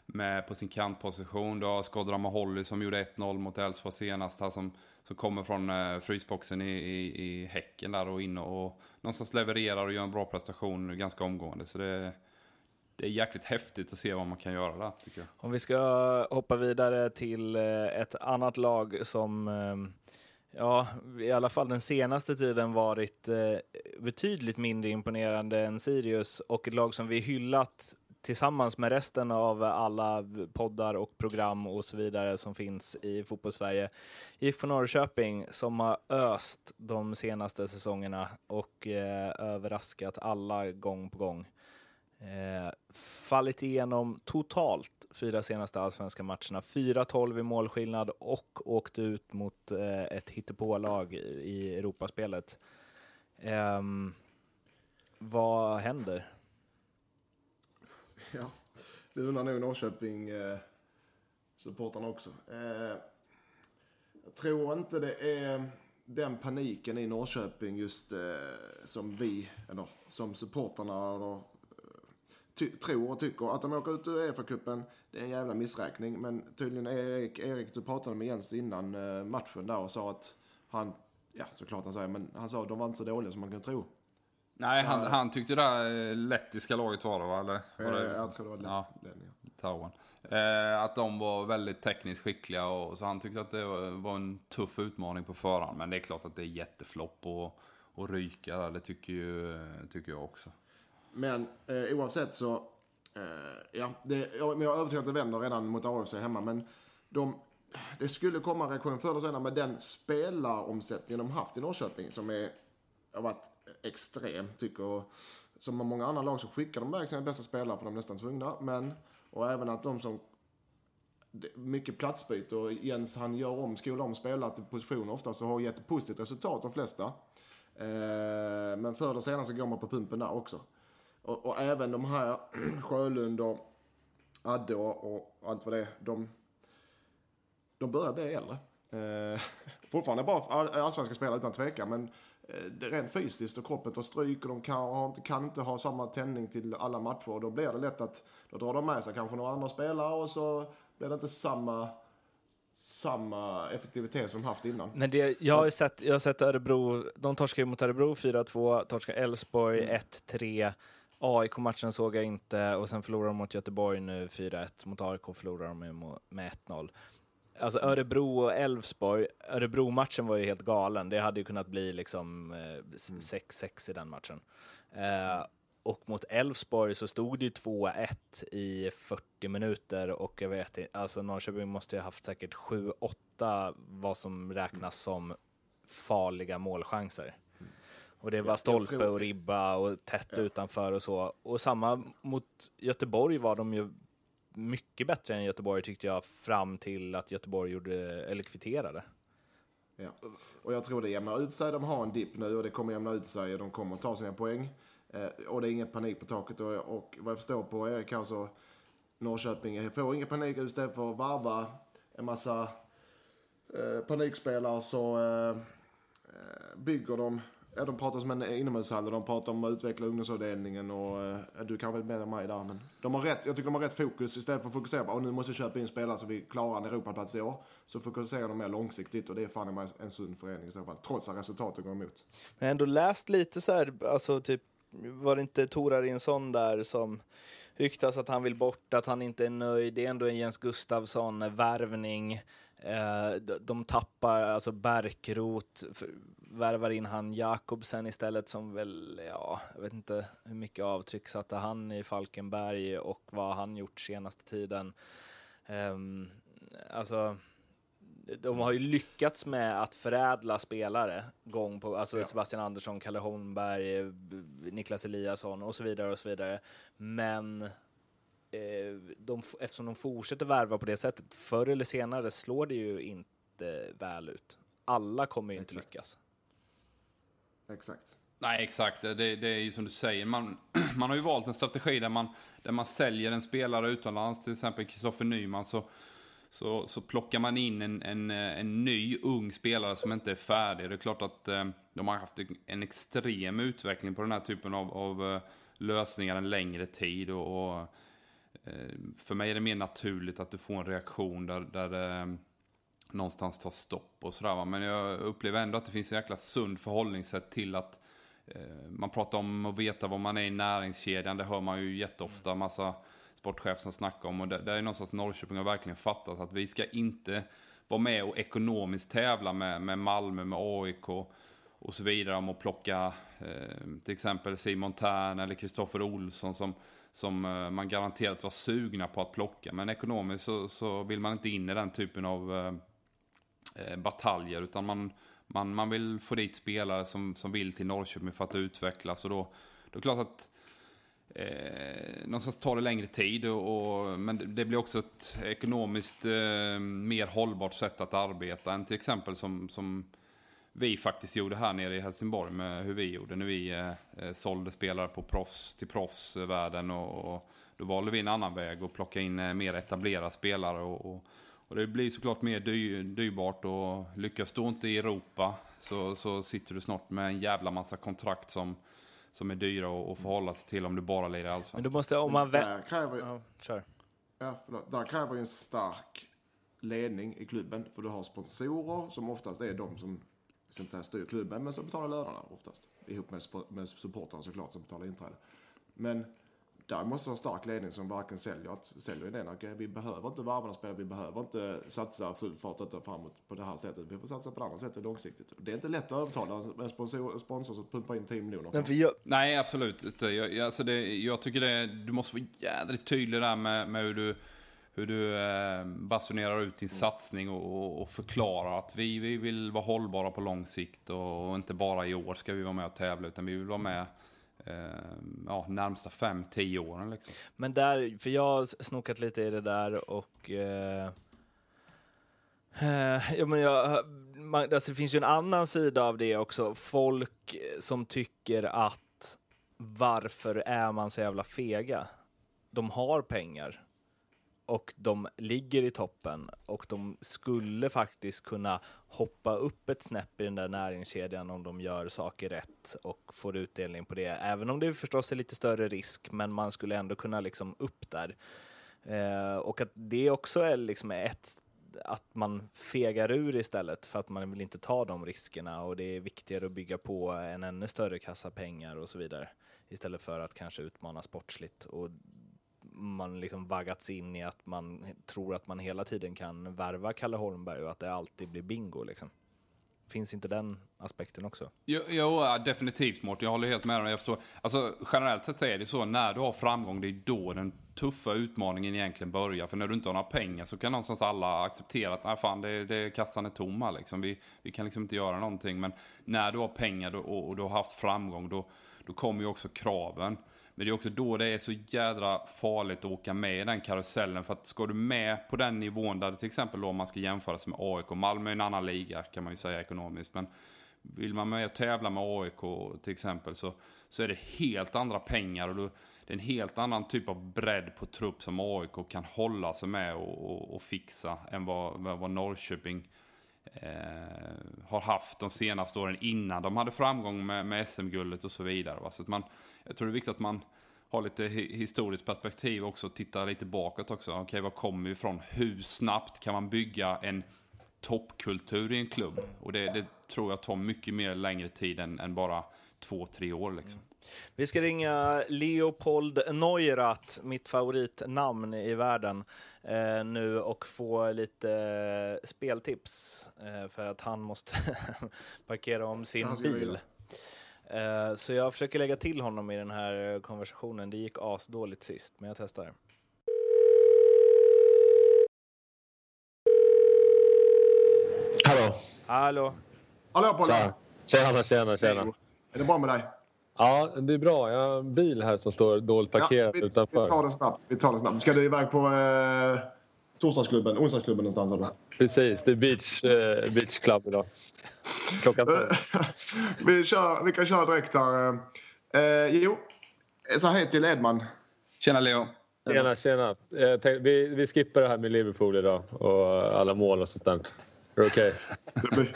med på sin kantposition. Du har Skodra Holly som gjorde 1-0 mot Elfsborg senast. Här som, som kommer från eh, frysboxen i, i, i Häcken där och in och någonstans levererar och gör en bra prestation ganska omgående. Så det, det är jäkligt häftigt att se vad man kan göra där, tycker jag. Om vi ska hoppa vidare till eh, ett annat lag som eh, ja, i alla fall den senaste tiden varit eh, betydligt mindre imponerande än Sirius och ett lag som vi hyllat tillsammans med resten av alla poddar och program och så vidare som finns i fotbollssverige. IFK Norrköping som har öst de senaste säsongerna och eh, överraskat alla gång på gång. Eh, fallit igenom totalt fyra senaste allsvenska matcherna. 4-12 i målskillnad och åkt ut mot eh, ett hittepålag i Europaspelet. Eh, vad händer? Ja, det undrar nog Norrköping eh, supportarna också. Eh, jag tror inte det är den paniken i Norrköping just eh, som vi, eller som supportarna eller, tror och tycker. Att de åker ut ur Uefa-cupen, det är en jävla missräkning. Men tydligen Erik, Erik du pratade med Jens innan eh, matchen där och sa att han, ja såklart han säger, men han sa att de var inte så dåliga som man kan tro. Nej, han, han tyckte det där lettiska laget var det va? Eller? Var det, Eh, jag tror det var Ja. ledningen. Taiwan. Eh, att de var väldigt tekniskt skickliga och så han tyckte att det var, var en tuff utmaning på förhand. Men det är klart att det är jätteflopp och, och ryka där, det tycker, ju, tycker jag också. Men eh, oavsett så, eh, ja, det, jag, men jag är övertygad att det vänder redan mot AFC hemma. Men de, det skulle komma en reaktion förr eller senare med den spelaromsättning de haft i Norrköping som är, har varit extrem tycker jag. Som med många andra lag så skickar de iväg sina bästa spelare för de är nästan tvungna. Men, och även att de som mycket platsbyte och Jens han gör om, skolar om spelare till positioner ofta så har gett positivt resultat de flesta. Eh, men förr eller senare så går man på pumpen där också. Och, och även de här Sjölund och Adde och, allt vad det är, de, de börjar bli äldre. Eh, fortfarande bra all- allsvenska spelare utan tvekan, men eh, det är rent fysiskt och kroppen tar stryk och de kan, kan inte ha samma tändning till alla matcher. Och då blir det lätt att då drar de med sig kanske några andra spelare och så blir det inte samma, samma effektivitet som haft innan. Men det, jag, har sett, jag har sett Örebro, de torskade ju mot Örebro 4-2, torskade Elfsborg 1-3. AIK-matchen såg jag inte och sen förlorade de mot Göteborg nu 4-1. Mot AIK förlorade de med, mo- med 1-0. Alltså Örebro och Elfsborg, Örebro-matchen var ju helt galen. Det hade ju kunnat bli liksom eh, 6-6 i den matchen. Eh, och mot Elfsborg så stod det ju 2-1 i 40 minuter och jag vet inte, alltså Norrköping måste ju ha haft säkert 7-8 vad som räknas som farliga målchanser. Och det var stolpe och ribba och tätt utanför och så. Och samma mot Göteborg var de ju mycket bättre än Göteborg tyckte jag fram till att Göteborg gjorde, eller kvitterade. Ja. Och jag tror det jämnar ut sig. De har en dipp nu och det kommer jämna ut sig de kommer ta sina poäng. Eh, och det är ingen panik på taket. Och, och vad jag förstår på Erik här så Norrköping får ingen panik istället för att varva en massa eh, panikspelare så eh, eh, bygger de Ja, de pratar som en inomhushall och de pratar om att utveckla ungdomsavdelningen och eh, du kan mer med mig där men de har rätt, jag tycker de har rätt fokus istället för att fokusera på att nu måste vi köpa in spelare så vi klarar en Europaplats i år. Så fokuserar de mer långsiktigt och det är fan i mig en sund förening i så fall. Trots att resultatet går emot. Men jag ändå läst lite så här, alltså typ, var det inte Torarinsson där som ryktas att han vill bort, att han inte är nöjd. Det är ändå en Jens Gustafsson-värvning. Eh, de, tappar, alltså Bärkroth, f- värvar in han Jakobsen istället som väl, ja, jag vet inte hur mycket avtryck satte han i Falkenberg och vad han gjort senaste tiden. Ehm, alltså, de har ju lyckats med att förädla spelare gång på, alltså Ja. Sebastian Andersson, Kalle Holmberg, Niklas Eliasson och så vidare och så vidare. Men de, f- eftersom de fortsätter värva på det sättet, förr eller senare slår det ju inte väl ut. Alla kommer ju inte Exakt. lyckas. Exakt. Nej, exakt. Det, det är ju som du säger. Man, man har ju valt en strategi där man, där man säljer en spelare utomlands, till exempel Kristoffer Nyman, så, så, så plockar man in en, en, eh, en ny ung spelare som inte är färdig. Det är klart att eh, de har haft en extrem utveckling på den här typen av, av eh, lösningar en längre tid. Och, och eh, för mig är det mer naturligt att du får en reaktion där, där det någonstans tar stopp och sådär. Men jag upplever ändå att det finns en jäkla sund förhållningssätt till att eh, man pratar om att veta vad man är i näringskedjan. Det hör man ju jätteofta massa sportchefer som snackar om. Och det, det är någonstans Norrköping har verkligen fattat att vi ska inte vara med och ekonomiskt tävla med, med Malmö, med AIK och så vidare om att plocka eh, till exempel Simon Tern eller Kristoffer Olsson som, som eh, man garanterat var sugna på att plocka. Men ekonomiskt så, så vill man inte in i den typen av eh, eh, bataljer utan man, man, man vill få dit spelare som, som vill till Norrköping för att utvecklas. Och då, då är det klart att Eh, någonstans tar det längre tid, och, och, men det blir också ett ekonomiskt eh, mer hållbart sätt att arbeta än till exempel som, som vi faktiskt gjorde här nere i Helsingborg med hur vi gjorde när vi eh, eh sålde spelare på proffs, till proffsvärlden. Och, och, då valde vi en annan väg och plocka in eh, mer etablerade spelare. Och, och, och, det blir såklart mer dy, dyrbart och lyckas du inte i Europa så, så sitter du snart med en jävla massa kontrakt som som är dyra att förhålla sig till om du bara lirar allsvenskan. Men du måste, om man... Där kräver, ja, kör. Ja, förlåt. Där kräver en stark ledning i klubben. För du har sponsorer som oftast är de som, jag ska inte säga styr klubben, men som betalar lönerna oftast. Ihop med, med supportrar såklart som betalar inträde. Men där måste du ha en stark ledning som verkligen säljer, att, säljer idén. Okay, vi behöver inte varva spelare, vi behöver inte satsa full fart utan framåt på det här sättet. Vi får satsa på det andra sättet långsiktigt. Det är inte lätt att övertala en sponsor, sponsor som pumpar in 10 miljoner. Men jag... Nej, absolut inte. Jag, alltså det, jag tycker det, du måste vara jädrigt tydlig där med, med hur du hur du eh, basunerar ut din satsning och, och, förklarar att vi, vi vill vara hållbara på lång sikt och, och, inte bara i år ska vi vara med och tävla utan vi vill vara med eh, ja, närmsta fem, tio åren. Liksom. Men där, för jag har snokat lite i det där och eh, eh ja, men jag, man, alltså det finns ju en annan sida av det också. Folk som tycker att varför är man så jävla fega? De har pengar och de ligger i toppen och de skulle faktiskt kunna hoppa upp ett snäpp i den där näringskedjan om de gör saker rätt och får utdelning på det. Även om det förstås är lite större risk, men man skulle ändå kunna liksom upp där. Eh, och att det också är liksom ett att man fegar ur istället för att man vill inte ta de riskerna och det är viktigare att bygga på en ännu större kassa pengar och så vidare istället för att kanske utmana sportsligt. Och man liksom vaggats in i att man tror att man hela tiden kan värva Kalle Holmberg och att det alltid blir bingo liksom. Finns inte den aspekten också? Jo, jo definitivt Mårten, jag håller helt med dig. Jag förstår. Alltså, generellt sett är det så, när du har framgång, det är då den tuffa utmaningen egentligen börjar. För när du inte har några pengar så kan någonstans alla acceptera att, fan, det, det, kassan är tomma liksom. Vi, vi kan liksom inte göra någonting. Men när du har pengar och, och du har haft framgång, då, då kommer ju också kraven. Men det är också då det är så jädra farligt att åka med i den karusellen. För att ska du med på den nivån där det till exempel då om man ska jämföra sig med AIK. Malmö är en annan liga kan man ju säga ekonomiskt. Men vill man med och tävla med AIK till exempel så, så är det helt andra pengar. och då, Det är en helt annan typ av bredd på trupp som AIK kan hålla sig med och, och, och fixa än vad, vad Norrköping eh, har haft de senaste åren innan de hade framgång med, med SM-guldet och så vidare. Va? Så att man, jag tror det är viktigt att man har lite historiskt perspektiv också och tittar lite bakåt också. Okej, okay, var kommer vi ifrån? Hur snabbt kan man bygga en toppkultur i en klubb? Och det, det tror jag tar mycket mer längre tid än, än bara två, tre år. Liksom. Mm. Vi ska ringa Leopold Neurath, mitt favoritnamn i världen, eh, nu och få lite eh, speltips eh, för att han måste parkera om sin bil. Eh, så jag försöker lägga till honom i den här konversationen. Det gick asdåligt sist, men jag testar. Hallå? Hallå? Hallå Tjena, tjena, tjena. tjena. Är det bra med dig? Ja, det är bra. Jag har en bil här som står dåligt parkerad ja, vi, utanför. Vi tar det snabbt. Vi tar det snabbt. Ska du iväg på eh, torsdagsklubben, onsdagsklubben någonstans? Eller? Precis, det är beach, eh, beach club idag. Klockan vi, kör, vi kan köra direkt här. Eh, jo, så hej till Edman. Tjena Leo. Tjena, tjena. Eh, vi, vi skippar det här med Liverpool idag och alla mål och sånt där. Okej? Okay?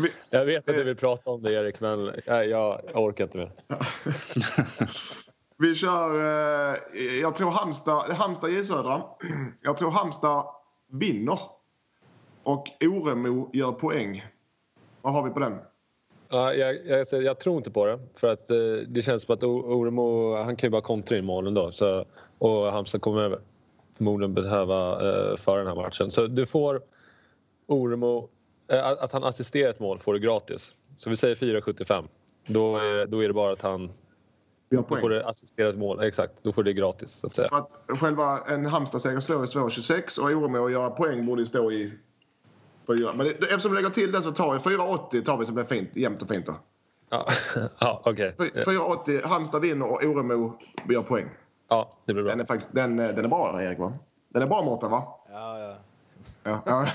jag vet att du vill prata om det Erik, men nej, jag orkar inte mer. Vi kör, eh, jag tror Halmstad, Halmstad J Södra. Jag tror Halmstad vinner. Och Oremo gör poäng. Vad har vi på den? Ja, jag, jag, jag, tror inte på det. För att eh, det känns som att Oremo, han kan ju bara kontra in målen då. Så, och Halmstad kommer över. Förmodligen behöva eh, föra den här matchen. Så du får Oremo att han assisterar ett mål får du gratis. Så vi säger 4,75. Då är, då är det bara att han... Då får du assisterat mål, exakt. Då får du det gratis så att säga. Att själva en Halmstad-seger slår i 2,26 och Oremo att göra poäng borde stå i 4. Men det, eftersom du lägger till den så tar vi 4,80 tar vi så blir fint, jämnt och fint då. Ja, ja okej. Okay. 4,80 Halmstad vinner och Oremo gör poäng. Ja, det blir bra. Den är, faktiskt, den, den är bra Erik va? Den är bra Mårten va? Ja, ja. Ja, ja.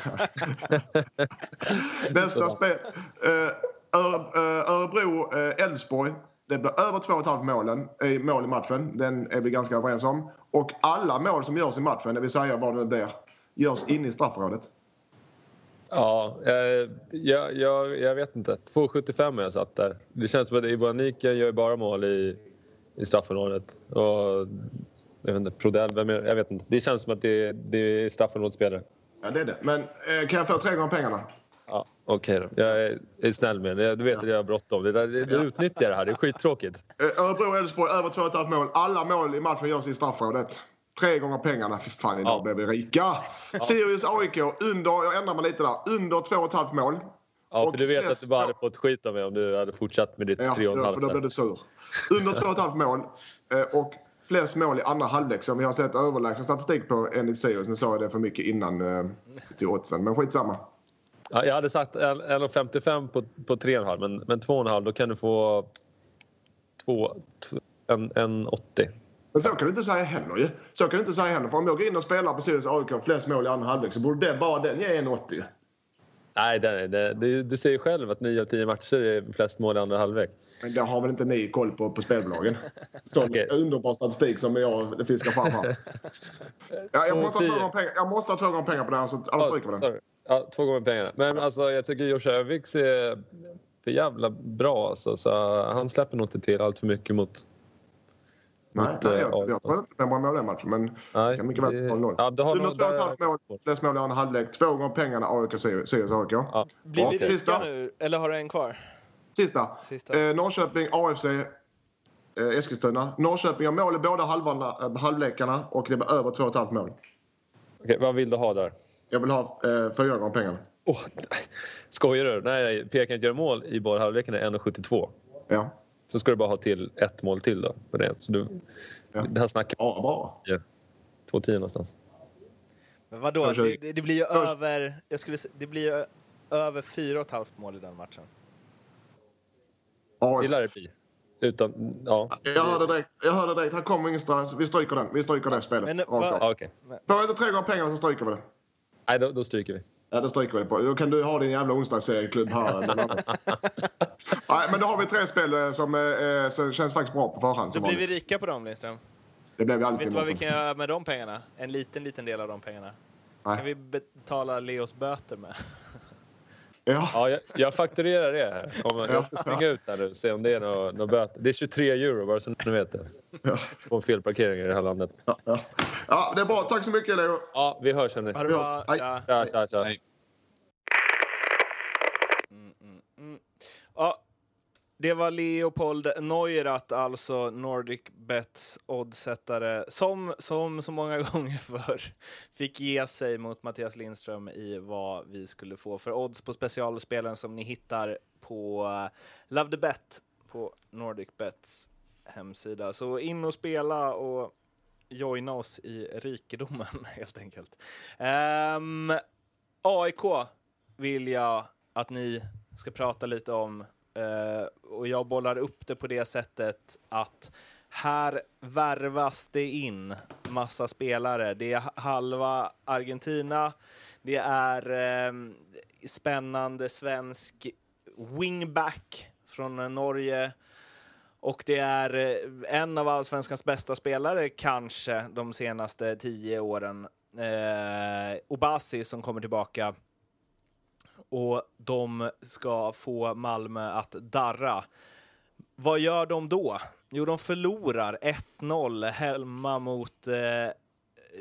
Nästa spel. Uh, Örebro-Elfsborg. Uh, det blir över 2,5 målen, i mål i matchen. Den är vi ganska överens om. Och alla mål som görs i matchen, det vill säga vad det nu blir, görs inne i straffområdet. Ja, eh, jag, jag, jag vet inte. 2,75 har jag satt där. Det känns som att Iboaniken gör bara mål i, i straffområdet. Och jag vet inte, Prodell, vem är, jag vet inte. Det känns som att det, det är straffområdesspelare. Ja, det är det. Men eh, kan jag få tre gånger pengarna? Ja, Okej okay då. Jag är, är snäll med det. Du vet att jag har bråttom. Det utnyttjar det här. Det är skittråkigt. Eh, Örebro-Elfsborg över 2,5 mål. Alla mål i matchen görs i straffområdet. Tre gånger pengarna. Fy fan, idag ja. blev vi rika. Ja. Sirius AIK under, jag ändrar mig lite där, under 2,5 mål. Ja, för du vet att du bara hade fått skit av mig om du hade fortsatt med ditt 3,5. Ja, för då blev du sur. Under 2,5 mål. Eh, och flest mål i andra halvlek som vi har sett överlägsen statistik på enligt Sirius. Nu sa jag det för mycket innan eh, till oddsen, men skitsamma. Ja, jag hade sagt 1,55 på, på 3,5 men, men 2,5 då kan du få 2, en, en 80. Men så kan du inte säga heller ju. Så kan du inte säga heller. För om jag går in och spelar på Sirius AIK flest mål i andra halvlek så borde det, bara den ge 1,80. Nej, det, det, det, du säger själv att 9 av 10 matcher är flest mål i andra halvlek. Men det har väl inte ni koll på på spelbolagen? Sån okay. underbar statistik som jag fiskar fram här. Ja, jag, måste ha pengar, jag måste ha två gånger pengar på det här, så annars stryker vi den. Ja, två gånger pengarna. Men alltså, jag tycker Josh Öviks är för jävla bra. Alltså, så han släpper nog inte till allt för mycket mot... Nej, mot, nej jag, jag tror inte fem mål den matchen, men nej, kan mycket väl vara noll. Ja, du har ett halvt mål, flest mål i andra halvlek. Två gånger pengarna AIK, Sirius AIK. Ja. Blir vi rika nu, eller har du en kvar? Sista. Sista. Eh, Norrköping, AFC, eh, Eskilstuna. Norrköping har mål i båda halvarna, eh, halvlekarna och det blir över 2,5 mål. Okej, vad vill du ha där? Jag vill ha eh, fyra gånger pengarna. Oh, skojar du? Nej, Pekan gör mål i båda halvlekarna är 1,72. Ja. Så ska du bara ha till ett mål till då. På det. Så du, ja. Det här snacket... Ja, bra. Ja. 2,10 någonstans. Men vadå? Det, det blir ju över... Jag skulle, det blir ju över 4,5 mål i den matchen. Ja, det lär det bli. Utan, ja. Jag hörde direkt, jag hörde direkt, här kommer ingenstans. Vi stryker den. Vi stryker det spelet. Men, va, okay. Får jag inte tre gånger pengarna så stryker vi det. Nej, då, då stryker vi. Ja, det stryker vi på. Då kan du ha din jävla onsdagsserieklubb här. Nej, men då har vi tre spel eh, som, eh, som känns faktiskt bra på förhand. Då blir vi rika på dem, Lindström. Det blir vi alltid. Vet du vad vi kan göra med de pengarna? En liten, liten del av de pengarna. Nej. kan vi betala Leos böter med. Ja. ja jag, jag fakturerar det. Här. Om, jag ska springa ut där nu och se om det är något nå böter. Det är 23 euro bara så ni vet det. Ja. Två felparkeringar i det här landet. Ja, ja. ja, det är bra. Tack så mycket Leo. Ja, vi hörs hörni. Ha det bra. Tja. Tja, tja, tja. Hej. Mm, mm, mm. Ja, det var Leopold Neurath, alltså Nordic Bets oddsättare, som, som så många gånger förr fick ge sig mot Mattias Lindström i vad vi skulle få för odds på specialspelen som ni hittar på eh, Love the Bet på Nordic Bets hemsida. Så in och spela och joina oss i rikedomen helt enkelt. Ehm, um, AIK vill jag att ni ska prata lite om Uh, och jag bollar upp det på det sättet att här värvas det in massa spelare. Det är halva Argentina. Det är uh, spännande svensk wingback från eh, Norge. Och det är eh, en av allsvenskans bästa spelare, kanske, de senaste tio åren. Eh, Obasi som kommer tillbaka och de ska få Malmö att darra. Vad gör de då? Jo, de förlorar 1-0 hemma mot eh,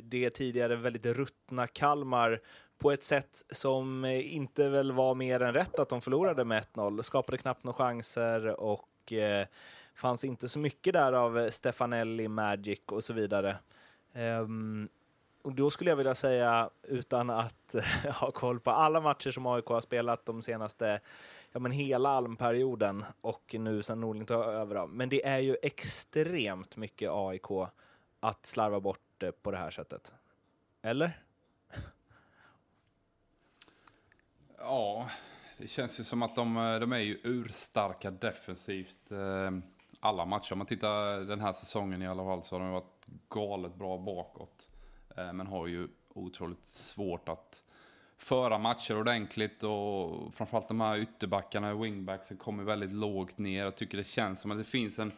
det tidigare väldigt ruttna Kalmar på ett sätt som eh, inte väl var mer än rätt att de förlorade med 1-0. Skapade knappt några chanser och eh, fanns inte så mycket där av Stefanelli, Magic och så vidare. Um, och då skulle jag vilja säga, utan att ha koll på alla matcher som AIK har spelat de senaste, ja men hela almperioden och nu sen Norling tar över. Men det är ju extremt mycket AIK att slarva bort det på det här sättet. Eller? Ja, det känns ju som att de, eh, de är ju urstarka defensivt. Eh, alla matcher. Om man tittar den här säsongen i alla fall så har de varit galet bra bakåt. Eh, men har ju otroligt svårt att föra matcher ordentligt och framförallt de här ytterbackarna, wingbacksen, kommer väldigt lågt ner. Jag tycker det känns som att det finns en,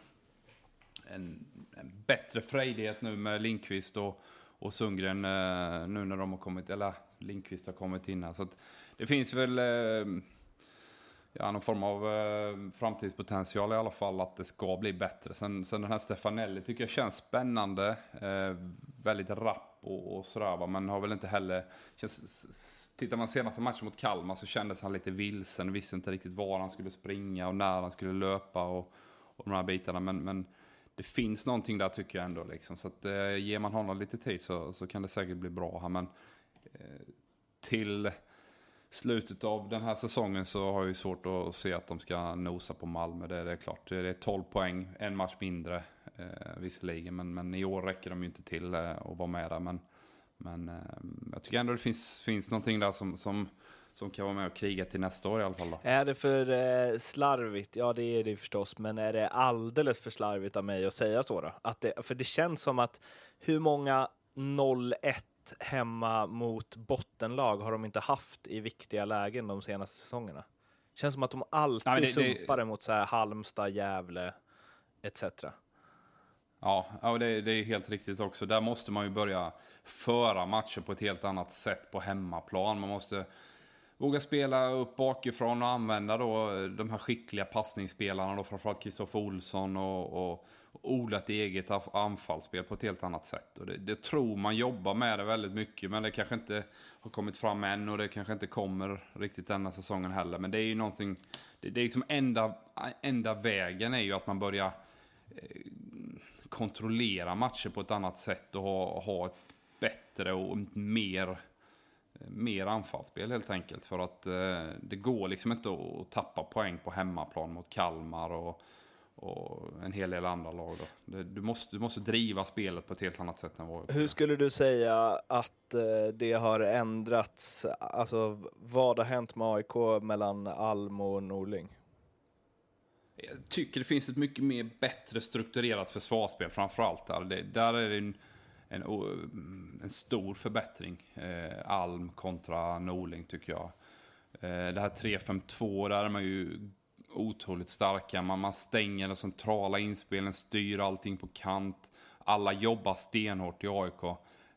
en, en bättre frejdighet nu med Lindqvist och, och Sundgren eh, nu när de har kommit, eller Lindqvist har kommit in här. Så att det finns väl eh, ja, någon form av eh, framtidspotential i alla fall att det ska bli bättre. Sen, sen den här Stefanelli tycker jag känns spännande, eh, väldigt rapp och, och sådär men har väl inte heller, känns, tittar man senaste matchen mot Kalmar så kändes han lite vilsen, visste inte riktigt var han skulle springa och när han skulle löpa och, och de här bitarna. Men, men det finns någonting där tycker jag ändå liksom. Så att eh, ger man honom lite tid så, så kan det säkert bli bra här. Men eh, till slutet av den här säsongen så har jag ju svårt att se att de ska nosa på Malmö. Det, det är klart, det är 12 poäng, en match mindre eh, visserligen. Men, men i år räcker de ju inte till eh, att vara med där. Men, men eh, jag tycker ändå det finns, finns någonting där som, som, som kan vara med och kriga till nästa år i alla fall. Då. Är det för eh, slarvigt? Ja, det är det förstås. Men är det alldeles för slarvigt av mig att säga så då? Att det, för det känns som att hur många 0-1 hemma mot bottenlag har de inte haft i viktiga lägen de senaste säsongerna. Känns som att de alltid Nej, det, sumpar det... mot så här Halmstad, Gävle etc. Ja, det, det, är helt riktigt också. Där måste man ju börja föra matcher på ett helt annat sätt på hemmaplan. Man måste våga spela upp bakifrån och använda då de här skickliga passningsspelarna, då framförallt Kristoffer Olsson och, och odlat eget anfallsspel på ett helt annat sätt. Och det, det, tror man jobbar med det väldigt mycket, men det kanske inte har kommit fram än och det kanske inte kommer riktigt denna säsongen heller. Men det är ju någonting, det, det är liksom enda, enda vägen är ju att man börjar eh, kontrollera matcher på ett annat sätt och ha, ha ett bättre och mer mer anfallsspel helt enkelt. För att eh, det går liksom inte att tappa poäng på hemmaplan mot Kalmar och och en hel del andra lag. Då. Du, måste, du måste driva spelet på ett helt annat sätt än vad... Hur skulle du säga att eh, det har ändrats? Alltså, vad har hänt med AIK mellan Alm och Norling? Jag tycker det finns ett mycket mer bättre strukturerat försvarsspel framförallt där. Det, där är det en, en, en stor förbättring. Eh, Alm kontra Norling tycker jag. Eh, det här 3-5-2, där är man ju otroligt starka. Man, man stänger den centrala inspelen, styr allting på kant. Alla jobbar stenhårt i AIK.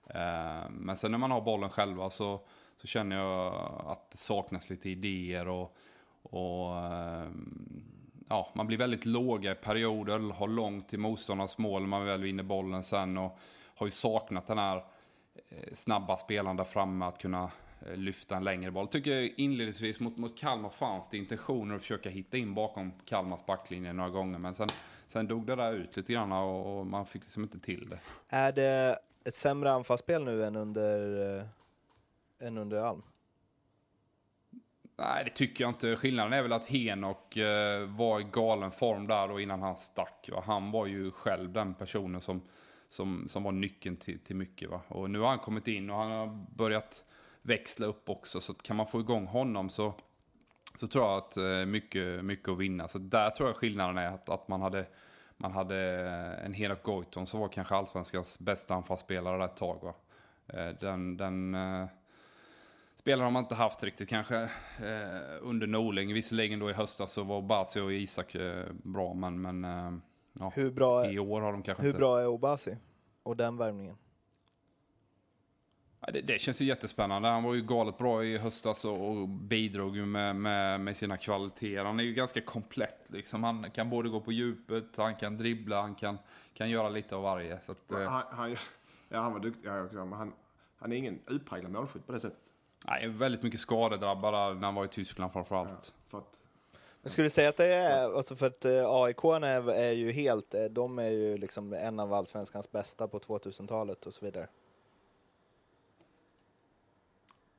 Eh, men sen när man har bollen själva så, så känner jag att det saknas lite idéer och, och eh, ja, man blir väldigt låga i perioder, har långt till motståndarnas mål när man väl vinner bollen sen och har ju saknat den här eh, snabba spelaren där framme att kunna eh, lyfta en längre boll. Tycker jag inledningsvis mot, mot Kalmar fanns det intentioner att försöka hitta in bakom Kalmars backlinje några gånger. Men sen, sen dog det där ut lite grann och, och man fick liksom inte till det. Är det ett sämre anfallsspel nu än under, äh, än under Alm? Nej, det tycker jag inte. Skillnaden är väl att Henok eh, var i galen form där och innan han stack. Va? Han var ju själv den personen som, som, som var nyckeln till, till mycket. Va? Och nu har han kommit in och han har börjat växla upp också. Så kan man få igång honom så, så tror jag att eh, mycket, mycket att vinna. Så där tror jag skillnaden är att, att man hade man hade eh, en Henok Goitom som var kanske allsvenskans bästa anfallsspelare ett tag. Va? Eh, den, den eh, spelaren har man inte haft riktigt kanske uh, under Norling. Visserligen då i höstas så var Basi och Isak uh, bra, men, men ja, hur bra, i år har de kanske hur inte... Bra är Obasi och den värvningen? Ja, det, det, känns ju jättespännande. Han var ju galet bra i höstas och, och bidrog med, med, med, sina kvaliteter. Han är ju ganska komplett. Liksom. Han kan både gå på djupet, han kan dribbla, han kan, kan göra lite av varje. Så att, eh. han, han, ja, han var duktig ja, han, han är ingen utpräglad målskytt på det sättet. Nej, väldigt mycket skadedrabbad när han var i Tyskland framförallt. Ja, för att, jag skulle säga att det är, alltså för att eh, AIK är, är ju helt, eh, de är ju liksom en av allsvenskans bästa på 2000-talet och så vidare.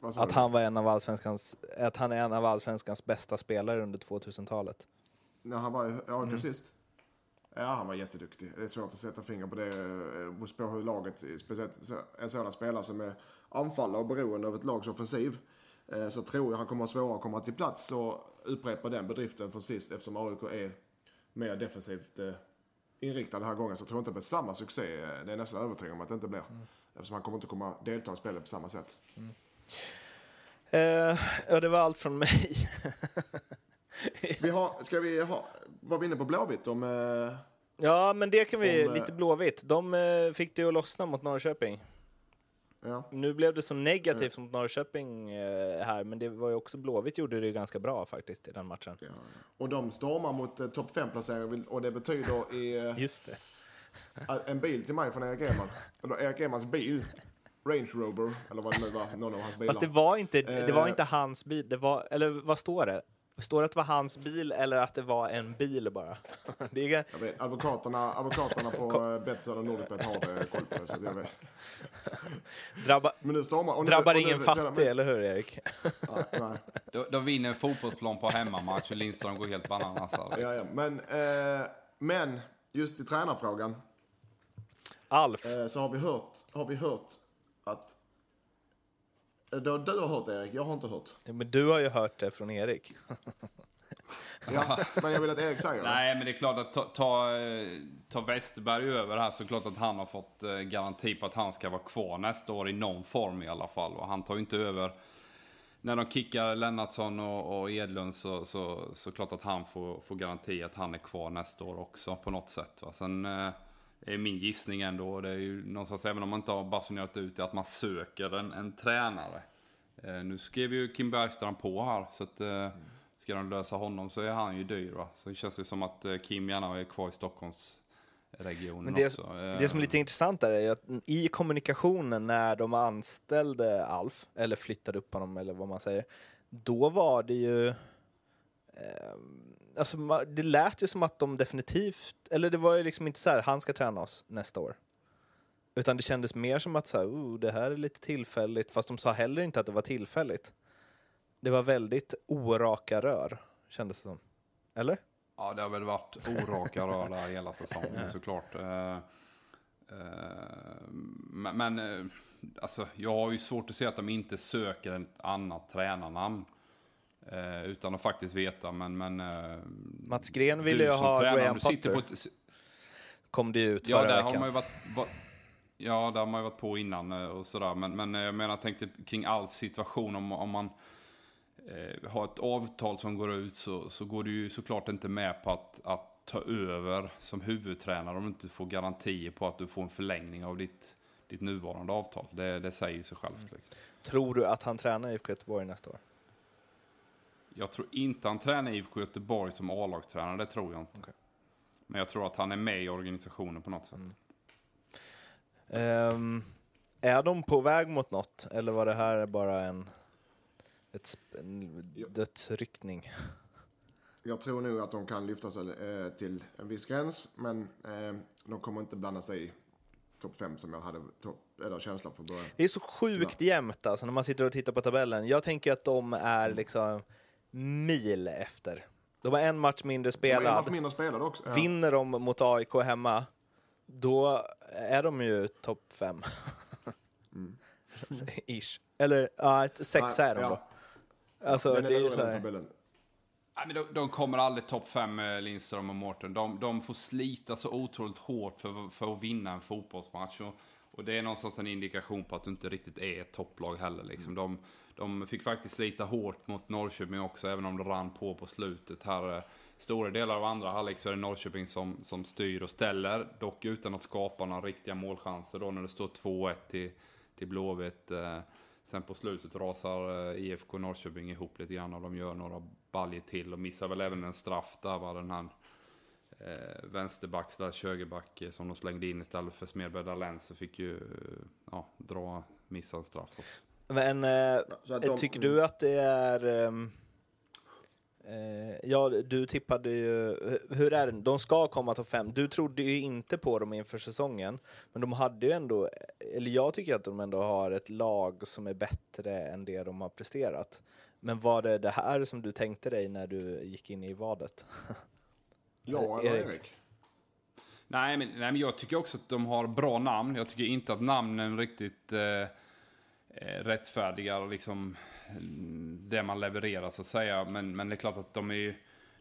Att han, var en av allsvenskans, att han är en av allsvenskans bästa spelare under 2000-talet. När han var AIK mm. sist? Ja, han var jätteduktig. Det är svårt att sätta finger på det. Eh, på hur laget, speciellt en sådan spelare som är anfallare och beroende av ett lags offensiv. Eh, så tror jag han kommer att svårare att komma till plats och upprepa den bedriften från sist eftersom AIK är mer defensivt eh, inriktad den här gången. Så jag tror inte det blir samma succé. Det är nästan övertygad om att det inte blir. Mm. Eftersom han kommer inte komma delta i spelet på samma sätt. Mm. Uh, ja, det var allt från mig. vi har, ska vi ha, var vi inne på Blåvitt om... Ja, men det kan vi, om, lite Blåvitt. De fick det att lossna mot Norrköping. Ja. Nu blev det så negativt mot Norrköping eh, här, men det var ju också Blåvitt gjorde det ganska bra faktiskt i den matchen. Ja. Och de stormar mot eh, topp 5-placering och det betyder i... Eh, Just det. en bil till mig från Erik Eman. Eller Erik Emans bil. Range Rover, eller vad det nu var, någon av hans bilar. Fast det var inte, det var inte hans bil, det var, eller vad står det? Står det att det var hans bil eller att det var en bil bara? det är... jag vet, advokaterna, advokaterna på Betsson och Nordicbet har det koll på det. Så jag vet. Drabba, Men nu stormar, nu, drabbar ingen fattig, eller hur Erik? ja, nej. De, de vinner en fotbollsplan på hemmamatch och Lindström går helt bananas. Liksom. Ja, ja. Men, eh, men just i tränarfrågan. Alf. Eh, så har vi hört, har vi hört att du, du har hört det Erik, jag har inte hört. Ja, men du har ju hört det från Erik. ja, men jag vill att Erik säger det. Nej, men det är klart att ta, ta, ta Westerberg över här så är det klart att han har fått eh, garanti på att han ska vara kvar nästa år i någon form i alla fall. Och han tar ju inte över när de kickar Lennartsson och, och Edlund så, så, så klart att han får, får garanti att han är kvar nästa år också på något sätt. Va? Sen eh, är min gissning ändå. Det är ju någonstans, även om man inte har basunerat ut det, att man söker en, en tränare. Eh, nu skrev ju Kim Bergstrand på här, så att eh, ska de lösa honom så är han ju dyr. Va? Så det känns ju som att eh, Kim gärna är kvar i Stockholmsregionen Men det, också. Det som är lite intressant är att i kommunikationen när de anställde Alf, eller flyttade upp honom eller vad man säger, då var det ju eh, alltså, det lät ju som att de definitivt, eller det var ju liksom inte så här, han ska träna oss nästa år. Utan det kändes mer som att så här, oh, det här är lite tillfälligt, fast de sa heller inte att det var tillfälligt. Det var väldigt oraka rör, kändes det som. Eller? Ja, det har väl varit oraka rör där hela säsongen såklart. Uh, uh, men, men uh, alltså, jag har ju svårt att se att de inte söker ett annat tränarnamn. Eh, utan att faktiskt veta, men... men eh, Mats Gren ville ju ha Graham Potter. På ett, Kom det ut ja, förra där veckan. Har man ju varit, var, ja, där har man ju varit på innan eh, och sådär. Men, men jag menar, jag tänkte kring all situation. Om, om man eh, har ett avtal som går ut så, så går du ju såklart inte med på att, att ta över som huvudtränare om du inte får garantier på att du får en förlängning av ditt, ditt nuvarande avtal. Det, det säger sig självt. Liksom. Tror du att han tränar i IFK Göteborg nästa år? Jag tror inte han tränar IFK Göteborg som A-lagstränare, det tror jag inte. Okay. Men jag tror att han är med i organisationen på något sätt. Mm. Um, är de på väg mot något, eller var det här bara en, ett, en dödsryckning? Jag tror nog att de kan lyfta sig eh, till en viss gräns, men eh, de kommer inte blanda sig i topp 5 som jag hade top, eller känslan för början. Det är så sjukt ja. jämnt alltså när man sitter och tittar på tabellen. Jag tänker att de är mm. liksom mil efter. De har en match mindre spelad. De match mindre spelad också. Ja. Vinner de mot AIK hemma, då är de ju topp fem. mm. Ish. Eller ja, sex är de ja. då. Alltså, det är ju så här. Nej, men de, de, kommer aldrig topp fem med Lindström och Mårten. De, de får slita så otroligt hårt för, för att vinna en fotbollsmatch. Och, och det är någonstans en indikation på att du inte riktigt är ett topplag heller. Liksom. De, de fick faktiskt slita hårt mot Norrköping också, även om det rann på på slutet. Här, stora delar av andra halvlek så är det Norrköping som, som styr och ställer, dock utan att skapa några riktiga målchanser då när det står 2-1 till, till Blåvitt. Eh, sen på slutet rasar eh, IFK Norrköping ihop lite grann och de gör några baljer till och missar väl även en straff där, var den här eh, vänsterback, slash högerback eh, som de slängde in istället för Smedberg Dahlén så fick ju ja, dra, missa en straff också. Men äh, de, tycker du att det är... Eh, ja, du tippade ju... Hur är det? De ska komma topp fem. Du trodde ju inte på dem inför säsongen, men de hade ju ändå... Eller jag tycker att de ändå har ett lag som är bättre än det de har presterat. Men var det det här som du tänkte dig när du gick in i vadet? Ja, eller Erik? Erik? Nej men, nej, men jag tycker också att de har bra namn. Jag tycker inte att namnen riktigt eh, eh Eh, rättfärdigar liksom, mm, det man levererar så att säga. Men, men det är klart att de är ju,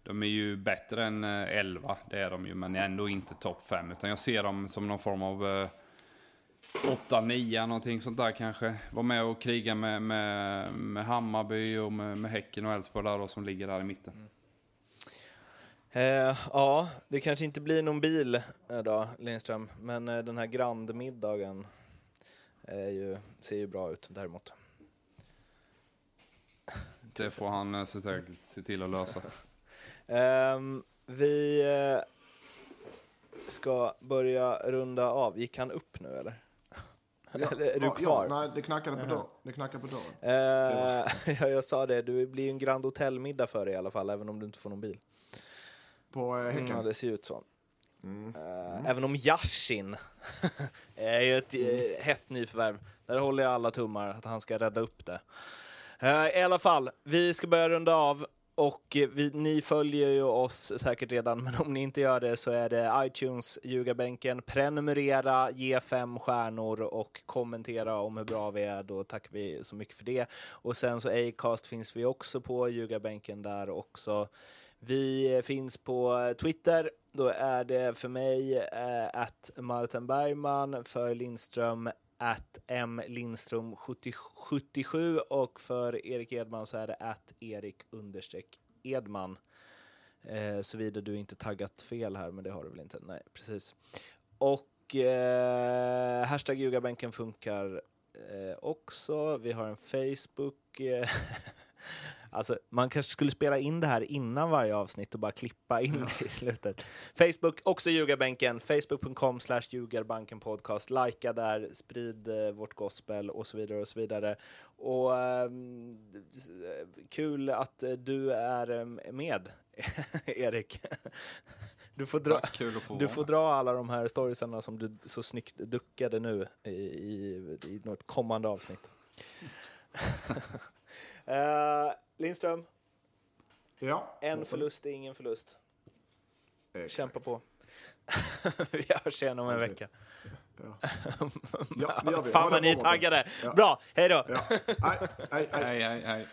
de är ju bättre än eh, 11, det är de ju, men ändå inte topp 5. Utan jag ser dem som någon form av eh, 8-9, någonting sånt där kanske. Var med och kriga med, med, med Hammarby och med, med Häcken och Elfsborg där då, som ligger där i mitten. Mm. Eh, ja, det kanske inte blir någon bil eh, då, Lindström, men eh, den här grandmiddagen är ju, ser ju bra ut däremot. Det får han eh, se till, se till att lösa. um, vi eh, ska börja runda av. Gick han upp nu eller? Ja, är du kvar? Ja, nej, det knackade på, dörr, det knackade på dörren. Uh, ja, jag sa det, det blir en Grand Hotel-middag för dig i alla fall, även om du inte får någon bil. På uh, Häcken? Ja, det ser ut så. Mm. Uh, även om Yashin är ju ett uh, hett nyförvärv. Där håller jag alla tummar att han ska rädda upp det. Uh, I alla fall, vi ska börja runda av. Och vi, ni följer ju oss säkert redan, men om ni inte gör det så är det iTunes, Ljugarbänken. Prenumerera, ge fem stjärnor och kommentera om hur bra vi är. Då tackar vi så mycket för det. Och sen så Acast finns vi också på, Ljugarbänken där också. Vi finns på Twitter. Då är det för mig att eh, Martin Bergman, för Lindström att M Lindström 77 och för Erik Edman så är det att Erik understreck Edman. Eh, Såvida du inte taggat fel här, men det har du väl inte? Nej, precis. Och eh, hashtag ljugarbänken funkar eh, också. Vi har en Facebook. Eh, Alltså, man kanske skulle spela in det här innan varje avsnitt och bara klippa in det i slutet. Facebook, också ljugarbänken, facebook.com slash ljugarbanken podcast. Lajka där, sprid eh, vårt gospel och så vidare och så vidare. Och eh, kul att eh, du är eh, med, Erik. Du får, dra, du får dra alla de här storiesarna som du så snyggt duckade nu i, i, i något kommande avsnitt. uh, Lindström. Ja. En förlust är ingen förlust. Exakt. Kämpa på. vi hörs igen om en vecka. Ja. ja, Fan vad ni är taggade. Ja. Bra, hej då. Ja. Hej, hej, hej. hej, hej, hej.